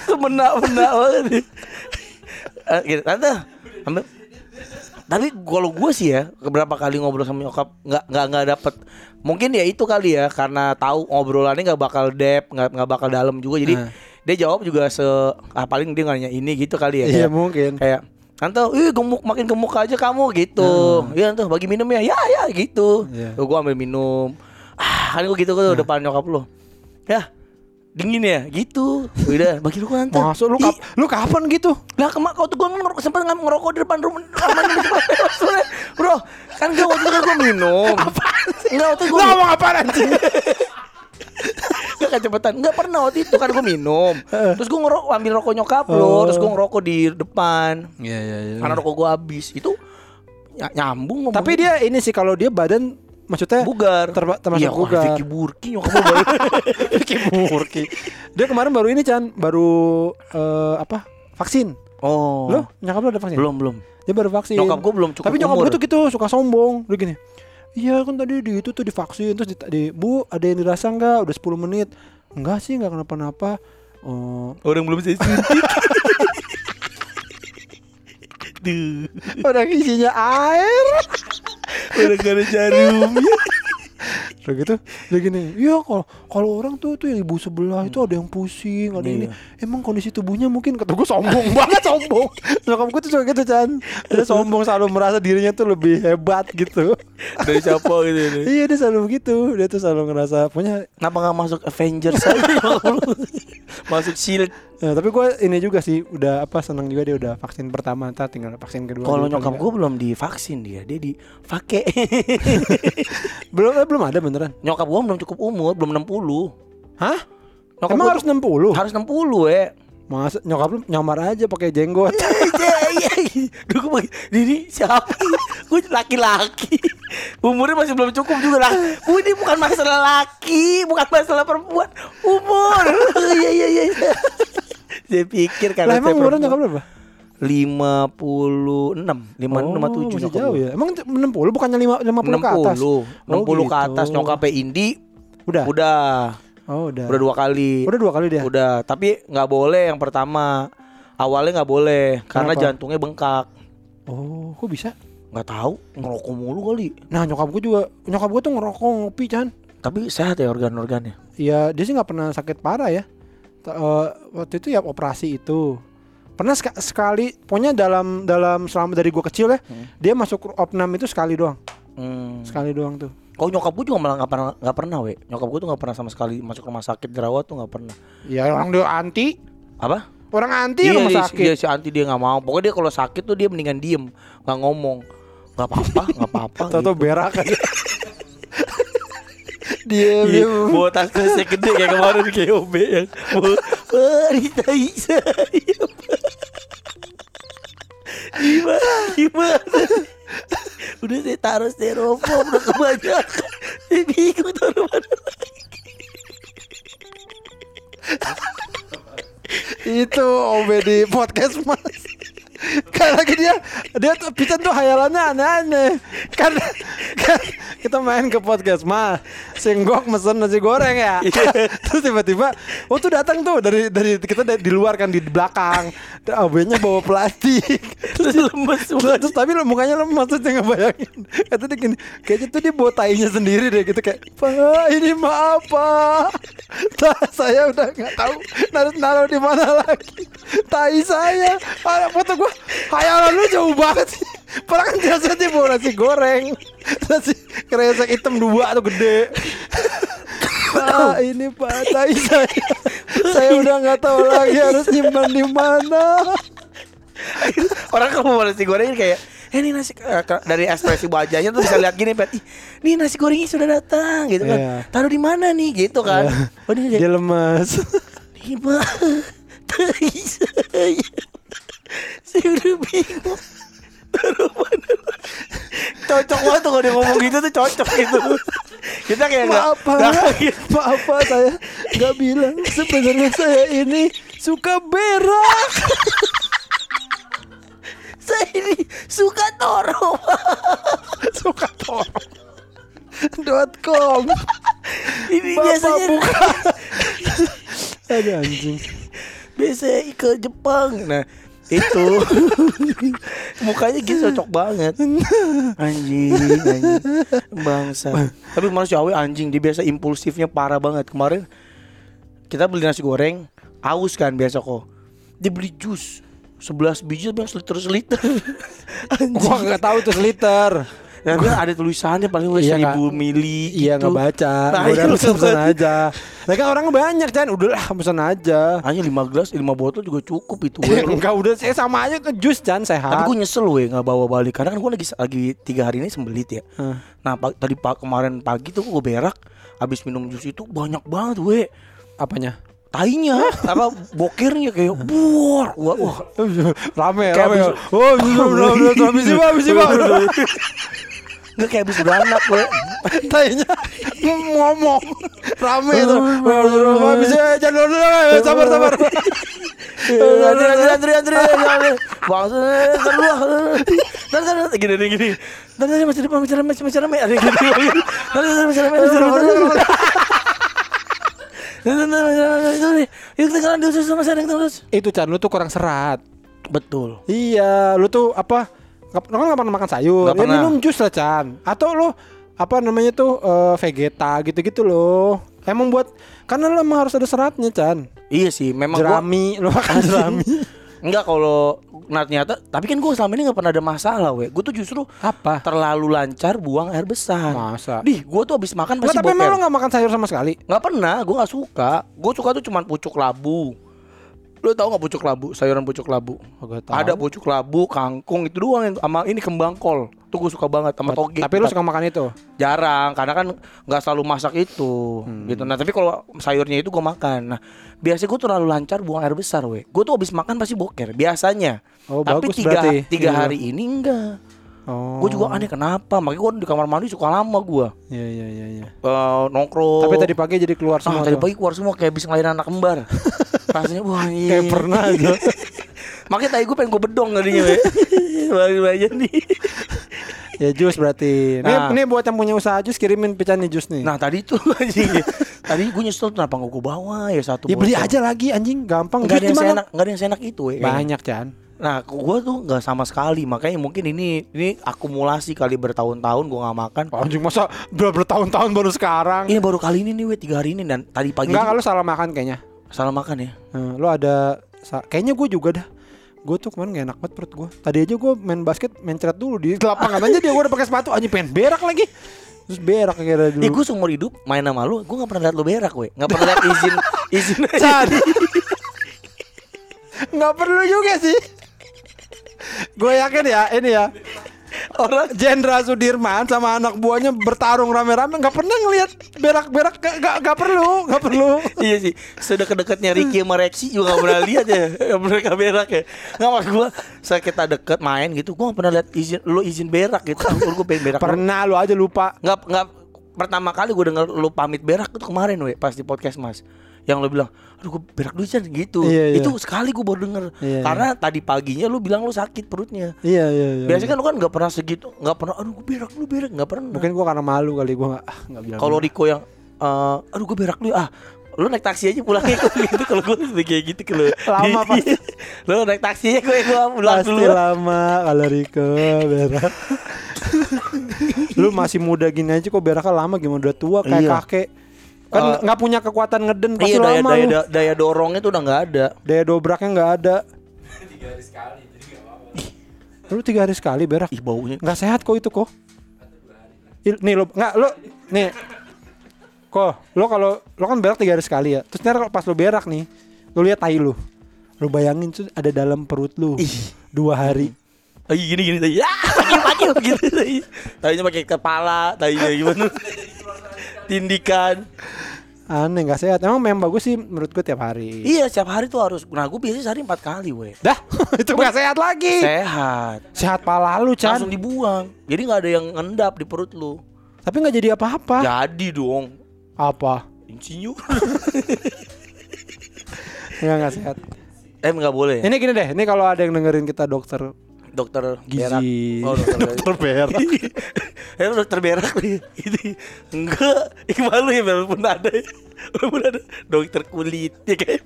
Semenak-menak banget. Eh, gitu, Tante, ambil. Tapi kalau gue sih ya, beberapa kali ngobrol sama nyokap nggak nggak nggak dapet. Mungkin ya itu kali ya, karena tahu ngobrolannya nggak bakal depth, nggak nggak bakal dalam juga. Jadi Ah. dia jawab juga se, ah, paling dia nanya ini gitu kali ya. Iya kayak- mungkin. kayak Tante, ih gemuk makin gemuk aja kamu gitu. Iya tante bagi minum ya. Ya ya gitu. Iya. Tuh gua ambil minum. Ah, kan gua gitu kan depan nyokap lu. Ya. Dingin ya, gitu. Udah, bagi lu tante. Masuk lu kap lu kapan gitu? lah kemak kau tuh gua ngerokok sempat nggak ngerokok di depan rumah Bro, kan gua waktu itu gua minum. Enggak waktu itu Lu gua ngomong apaan anjing? [laughs] Enggak kecepatan. Enggak pernah waktu itu kan gua minum. Terus gua ngerokok ambil rokok nyokap lo, terus gua ngerokok di depan. Iya iya iya. Karena rokok gua habis. Itu ny- nyambung. Tapi dia ini sih kalau dia badan maksudnya bugar. terma- termasuk iya, bugar. Vicky Burki nyokap gua baru. [laughs] Vicky Murki. Dia kemarin baru ini Chan, baru eh, apa? Vaksin. Oh. Lo nyokap lu ada vaksin? Belum, belum. Dia baru vaksin. Nyokap gua belum cukup Tapi nyokap gue tuh gitu suka sombong. Dia gini. Iya kan tadi di itu tuh divaksin terus di, di Bu ada yang dirasa enggak? Udah 10 menit. Enggak sih enggak kenapa-napa. Oh, Orang belum saya suntik. [laughs] Duh, udah isinya air. [laughs] udah gak ada jarumnya. Udah gitu dia gini, iya kalau kalau orang tuh tuh yang ibu sebelah itu ada yang pusing, ada ini. Iya. Emang kondisi tubuhnya mungkin kata gue sombong [laughs] banget sombong. Nyokap gue tuh suka gitu Chan. Dia sombong selalu merasa dirinya tuh lebih hebat gitu. Dari siapa gitu ini. iya dia selalu begitu. Dia tuh selalu ngerasa punya. Kenapa gak masuk Avengers [laughs] masuk Shield. Ya, tapi gue ini juga sih udah apa senang juga dia udah vaksin pertama, ntar tinggal vaksin kedua. Kalau dulu nyokap gue belum divaksin dia, dia di fake. ya. [laughs] belum eh, belum ada beneran. nyokap gue belum cukup umur, belum 60. Hah? Nyokap Emang harus tuh- 60? harus 60 ya. Masa nyokap lu nyamar aja pakai jenggot. [laughs] Iya, Duh, gue bagi, ini siapa? gue laki-laki. Umurnya masih belum cukup juga lah. Gue ini bukan masalah laki, bukan masalah perempuan. Umur. [laughs] Iya iya iya. Saya pikir lah karena emang umurnya nyokap berapa? 56 56 57 masih jauh ya. Emang 60 bukannya 5 50 ke atas? 60 60 Oh, ke atas gitu. nyokapnya Indi Udah. udah Oh, udah. udah dua kali Udah dua kali dia. udah tapi nggak boleh yang pertama awalnya nggak boleh karena Kenapa? jantungnya bengkak Oh, kok bisa? nggak tahu ngerokok mulu kali Nah, nyokap gue juga nyokap gue tuh ngerokok ngopi, Chan. tapi sehat ya organ-organnya Iya, dia sih nggak pernah sakit parah ya. Eh, waktu itu ya operasi itu. Pernah seka- sekali, pokoknya dalam dalam selama dari gue kecil ya, dia masuk opnam itu sekali doang, hmm. sekali doang tuh. kok nyokap gue juga malah nggak pernah nggak pernah we nyokap gue tuh nggak pernah sama sekali masuk rumah sakit dirawat tuh nggak pernah Ya orang dia anti, apa orang anti Iya, rumah dia, sakit. dia si anti dia nggak mau pokoknya dia kalau sakit tuh dia mendingan diem nggak ngomong nggak apa-apa nggak apa-apa gitu. berak aja. [laughs] dia dia bawa tas tasnya gede kayak kemarin di KOB yang tai saya Gimana, gimana? Udah saya taruh styrofoam udah kebanyakan. Saya bingung taruh mana itu OB di podcast mas lagi dia dia tuh Pican tuh hayalannya aneh-aneh. Kan, kan kita main ke podcast mas singgok mesen nasi goreng ya. Terus tiba-tiba oh tuh datang tuh dari dari kita dari, di luar kan di belakang. OB-nya bawa plastik. Terus lemes semua. Terus tapi mukanya lemas terus dia ngebayangin. Kata dia gini kayaknya tuh dia bawa tainya sendiri deh gitu kayak pak ini mah apa Nah, saya udah nggak tahu harus naruh di mana lagi. Tai saya ada foto gua hayalan lu jauh banget sih Padahal kan biasa dia bawa nasi goreng Nasi kresek hitam dua tuh gede Pak ini pak tai saya Saya udah nggak tahu lagi harus nyimpan di mana Orang kalau mau nasi goreng kayak Eh ini nasi eh, dari ekspresi wajahnya tuh bisa lihat gini Pet. Ih, nih nasi gorengnya sudah datang gitu kan. Iya. Taruh di mana nih gitu kan. Oh, ini Dia lemas? [laughs] Tai saya. Udah bingung. Taruh mana? Cocok banget tuh kalau dia ngomong gitu tuh cocok gitu. Kita kayak Maaf pak, nggak- maaf pak saya nggak bilang sebenarnya saya ini suka berak. saya ini suka toro. suka torong. dot com. Ini Bapak biasanya buka. Ada anjing. biasanya ke Jepang. Nah itu. [laughs] Mukanya gitu cocok banget. Anjing anjing. Bangsa tapi manusiawi anjing. Dia biasa impulsifnya parah banget. Kemarin kita beli nasi goreng aus kan biasa kok. Dia beli jus 11 biji tapi yang seliter seliter Gua nggak tahu tuh liter. Ya kan ada tulisannya paling wes Iya, seribu mili Iya gitu. nggak baca. Nah, Gua udah iya, pesan nggak aja. Nah kan orang banyak kan. Udahlah pesan aja. Hanya 5 gelas, 5 botol juga cukup itu. Ya, enggak udah saya sama aja ke jus Chan sehat. Tapi gue nyesel weh nggak bawa balik karena kan gue lagi lagi tiga hari ini sembelit ya. Nah tadi kemarin pagi tuh gue berak habis minum jus itu banyak banget weh apanya? tainya apa bokirnya kayak buar wah, wah. rame rame. Oh, habis habis sih, Pak. Nggak kayak habis beranak weh [laughs] Tanya. Ngomong rame tuh. Habis sih, jangan dulu sabar sabar. Andri Andri Andri Andri. Bangsa terluah dan kan gini gini gini. Dan tadi masih depan masih rame masih rame ada gini dan masih rame masih rame itu nih yuk kita jalan di usus sama terus Itu Chan lu tuh kurang serat. betul. Iya, lu tuh apa? Lu kan nggak pernah makan sayur. Nggak Ya pernah. minum jus lah Chan. Atau lu apa namanya tuh eh, vegeta gitu-gitu loh. Emang buat karena lu emang harus ada seratnya Chan. iya sih memang gua Jerami, lu makan [laughs] jerami. enggak kalau nah ternyata tapi kan gue selama ini nggak pernah ada masalah weh gue tuh justru Apa? terlalu lancar buang air besar Masa? Dih, gue tuh abis makan Nggak, pasti tapi emang lu boker. nggak makan sayur sama sekali? Nggak pernah, gue nggak suka. Gue suka tuh cuman pucuk labu. Lu tau nggak pucuk labu? Sayuran pucuk labu. Gak Ada pucuk labu, kangkung itu doang yang sama ini kembang kol. Tuh gue suka banget sama toge. Tapi lu suka makan itu? jarang karena kan nggak selalu masak itu Hmm. gitu. Nah tapi kalau sayurnya itu gue makan. Nah biasanya gue terlalu lancar buang air besar, weh. Gue tuh abis makan pasti boker biasanya. Oh, tapi bagus tiga berarti. tiga Iya. hari ini enggak. Oh. Gue juga aneh kenapa? Makanya gue di kamar mandi suka lama gue Iya iya iya iya. nongkrong. Tapi tadi pagi jadi keluar Ah, semua tadi tuh. pagi keluar semua kayak habis ngelahirin anak kembar. [laughs] Rasanya wah iya. Kayak pernah [laughs] aja. Makanya tadi gue pengen gue bedong tadinya. Bagi [laughs] aja nih. ya jus berarti. Nah. nih buat yang punya usaha jus kirimin pican nih jus nih. Nah tadi tuh anjing. tadi gue nyesel kenapa nggak gue bawa ya satu ya beli botol. aja lagi anjing, gampang. Nggak ada yang seenak, nggak ada yang seenak itu, kayaknya. Banyak Chan. Nah, gue tuh nggak sama sekali. Makanya mungkin ini ini akumulasi kali bertahun-tahun gue nggak makan. Anjing masa ber bertahun-tahun baru sekarang? Ini baru kali ini nih, we tiga hari ini dan tadi pagi Enggak, kalau salah makan kayaknya. salah makan ya. Hmm, lu ada kayaknya gue juga dah. Gue tuh kemarin gak enak banget perut gue. Tadi aja gue main basket, main ceret dulu di lapangan aja dia gue udah pakai sepatu anjing pengen berak lagi. Terus berak kira dulu. Eh gue seumur hidup main sama lu, gue nggak pernah liat lu berak, we. Nggak pernah liat izin [laughs] izin Chan. Nggak perlu juga sih. Gue yakin ya ini ya. Orang Jenderal Sudirman sama anak buahnya bertarung rame-rame nggak pernah ngelihat berak-berak nggak nggak- nggak perlu nggak perlu. [laughs] iya sih sudah kedekatnya Ricky sama Rexy juga gak pernah lihat ya [laughs] mereka berak ya. Nggak maksud gue saat kita deket main gitu gue gak pernah lihat izin lu izin berak gitu. Gue pengen berak. Pernah lu aja lupa. nggak nggak pertama kali gue denger lu pamit berak itu kemarin we pas di podcast mas yang lu bilang aduh gue berak dulu Chan," gitu Iya, iya. itu sekali gue baru denger Iya, karena tadi paginya lu bilang lu sakit perutnya Iya iya iya. biasanya kan lu kan nggak pernah segitu nggak pernah aduh gue berak lu berak nggak pernah Mungkin gue karena malu kali gue nggak ah, nggak bilang. kalau Riko yang eh, aduh gue berak dulu ah lu naik taksi aja pulangnya [laughs] kok gitu kalau gue kayak gitu kalau [laughs] Lama pasti. [laughs] lu naik taksi aja gue gue pulang Pasti dulu lama kalau Riko berak. lu masih muda gini aja kok beraknya lama gimana udah tua kayak Iya. kakek. Kan Eh, nggak punya kekuatan ngeden pasti iya daya lama daya, daya daya dorongnya tuh udah nggak ada Daya dobraknya nggak ada. tiga hari sekali jadi gak apa-apa Lu tiga hari sekali berak. ih baunya Nggak sehat kok itu kok. Nih lo nggak lo nih kok lo kalau lo kan berak tiga hari sekali ya. Terus ntar kalau pas lo berak nih, lo lihat tai lo. Lo bayangin tuh ada dalam perut lo Ih. dua hari. Lagi gini gini tadi. [laughs] Ya, pakai pakai gitu tadi. Tadinya pakai kepala, tadinya gimana? [laughs] Tindikan. Aneh nggak sehat. Emang memang bagus sih menurut gue tiap hari. Iya, setiap hari tuh harus. Nah, gue biasanya sehari empat kali, weh. Dah, [laughs] itu nggak sehat lagi. Sehat. Sehat pala lu, Chan. Langsung dibuang. Jadi nggak ada yang ngendap di perut lu. Tapi nggak jadi apa-apa. Jadi dong. Apa? Insinyur. [laughs] Enggak nggak sehat. eh nggak boleh. Ini gini deh, ini kalau ada yang dengerin kita dokter dokter gizi, berak. Oh, dokter, [laughs] dokter berak. [laughs] Eh dokter berak nih. Ini enggak, ini malu ya walaupun ada. Walaupun ada dokter kulit ya kan.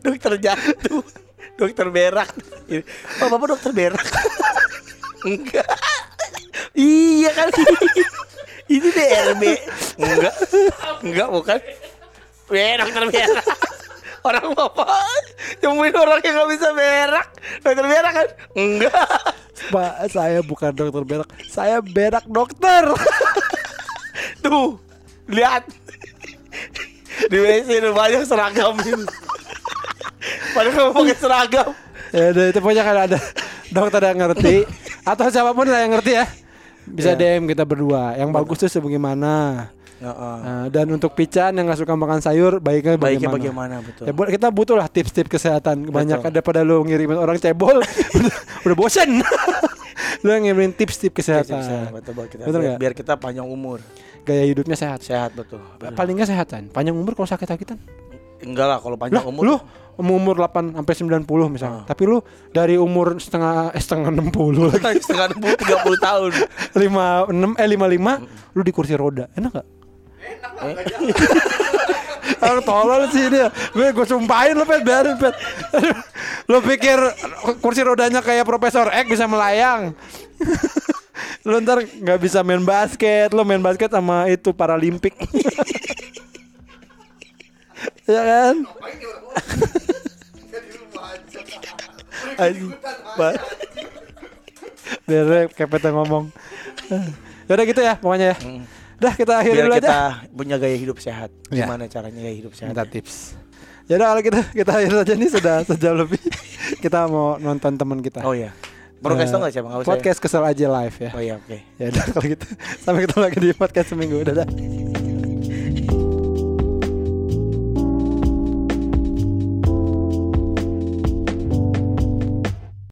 Dokter jantung, dokter berak. Oh, Bapak dokter berak. [laughs] enggak. Iya kan. Ini DRB. Enggak. Enggak bukan. Eh, dokter berak. Orang bapak Nyembuhin orang yang gak bisa berak Dokter berak kan? Enggak Pak, saya bukan dokter berak, saya berak dokter. [laughs] Tuh, lihat. Di WC itu banyak seragam itu. Padahal kamu pakai seragam. ya udah itu pokoknya kan ada dokter yang ngerti atau siapa pun lah yang ngerti ya. Bisa DM kita berdua. Yang bagus tuh sebagaimana. Nah, dan untuk pican yang nggak suka makan sayur, baiknya Baiknya bagaimana? bagaimana betul. Ya, kita butuh lah tips-tips kesehatan. Kebanyakan daripada lu ngirimin orang cebol, [laughs] udah, udah bosen. [laughs] lu ngirimin tips-tips kesehatan. Betul, betul, kita, Betul biar, kita panjang umur. Gaya hidupnya sehat. Sehat betul. Paling nggak sehatan. Panjang umur kalau sakit-sakitan. Enggak lah kalau panjang Lah, umur. lu umur 8 sampai 90 misalnya. Tapi lu dari umur setengah eh, setengah 60 [laughs] lagi. setengah 60 30 tahun. 56 eh 55 lu di kursi roda. Enak gak? Enak lah. Ah, [laughs] tolol sih dia. Gue gue sumpahin lu pet biarin pet. [laughs] lu pikir kursi rodanya kayak Profesor X bisa melayang. [laughs] lu ntar nggak bisa main basket, lu main basket sama itu Paralimpik. ya kan? Ngapain nih orang Saya di rumah aja. Anjing. Ba- Biar kepet yang ngomong. Ya udah gitu ya pokoknya ya. Dah kita akhiri Biar dulu kita aja. punya gaya hidup sehat. Ya. Gimana caranya gaya hidup sehat? Minta tips. Ya udah kalau kita kita akhiri saja nih sudah [laughs] sejam lebih. kita mau nonton teman kita. Oh iya. Podcast Eh, tuh nggak siapa? Nggak usah ya? Podcast kesel aja live ya. Oh iya oke. Ya udah kalau gitu. Sampai ketemu lagi di podcast seminggu. Dadah.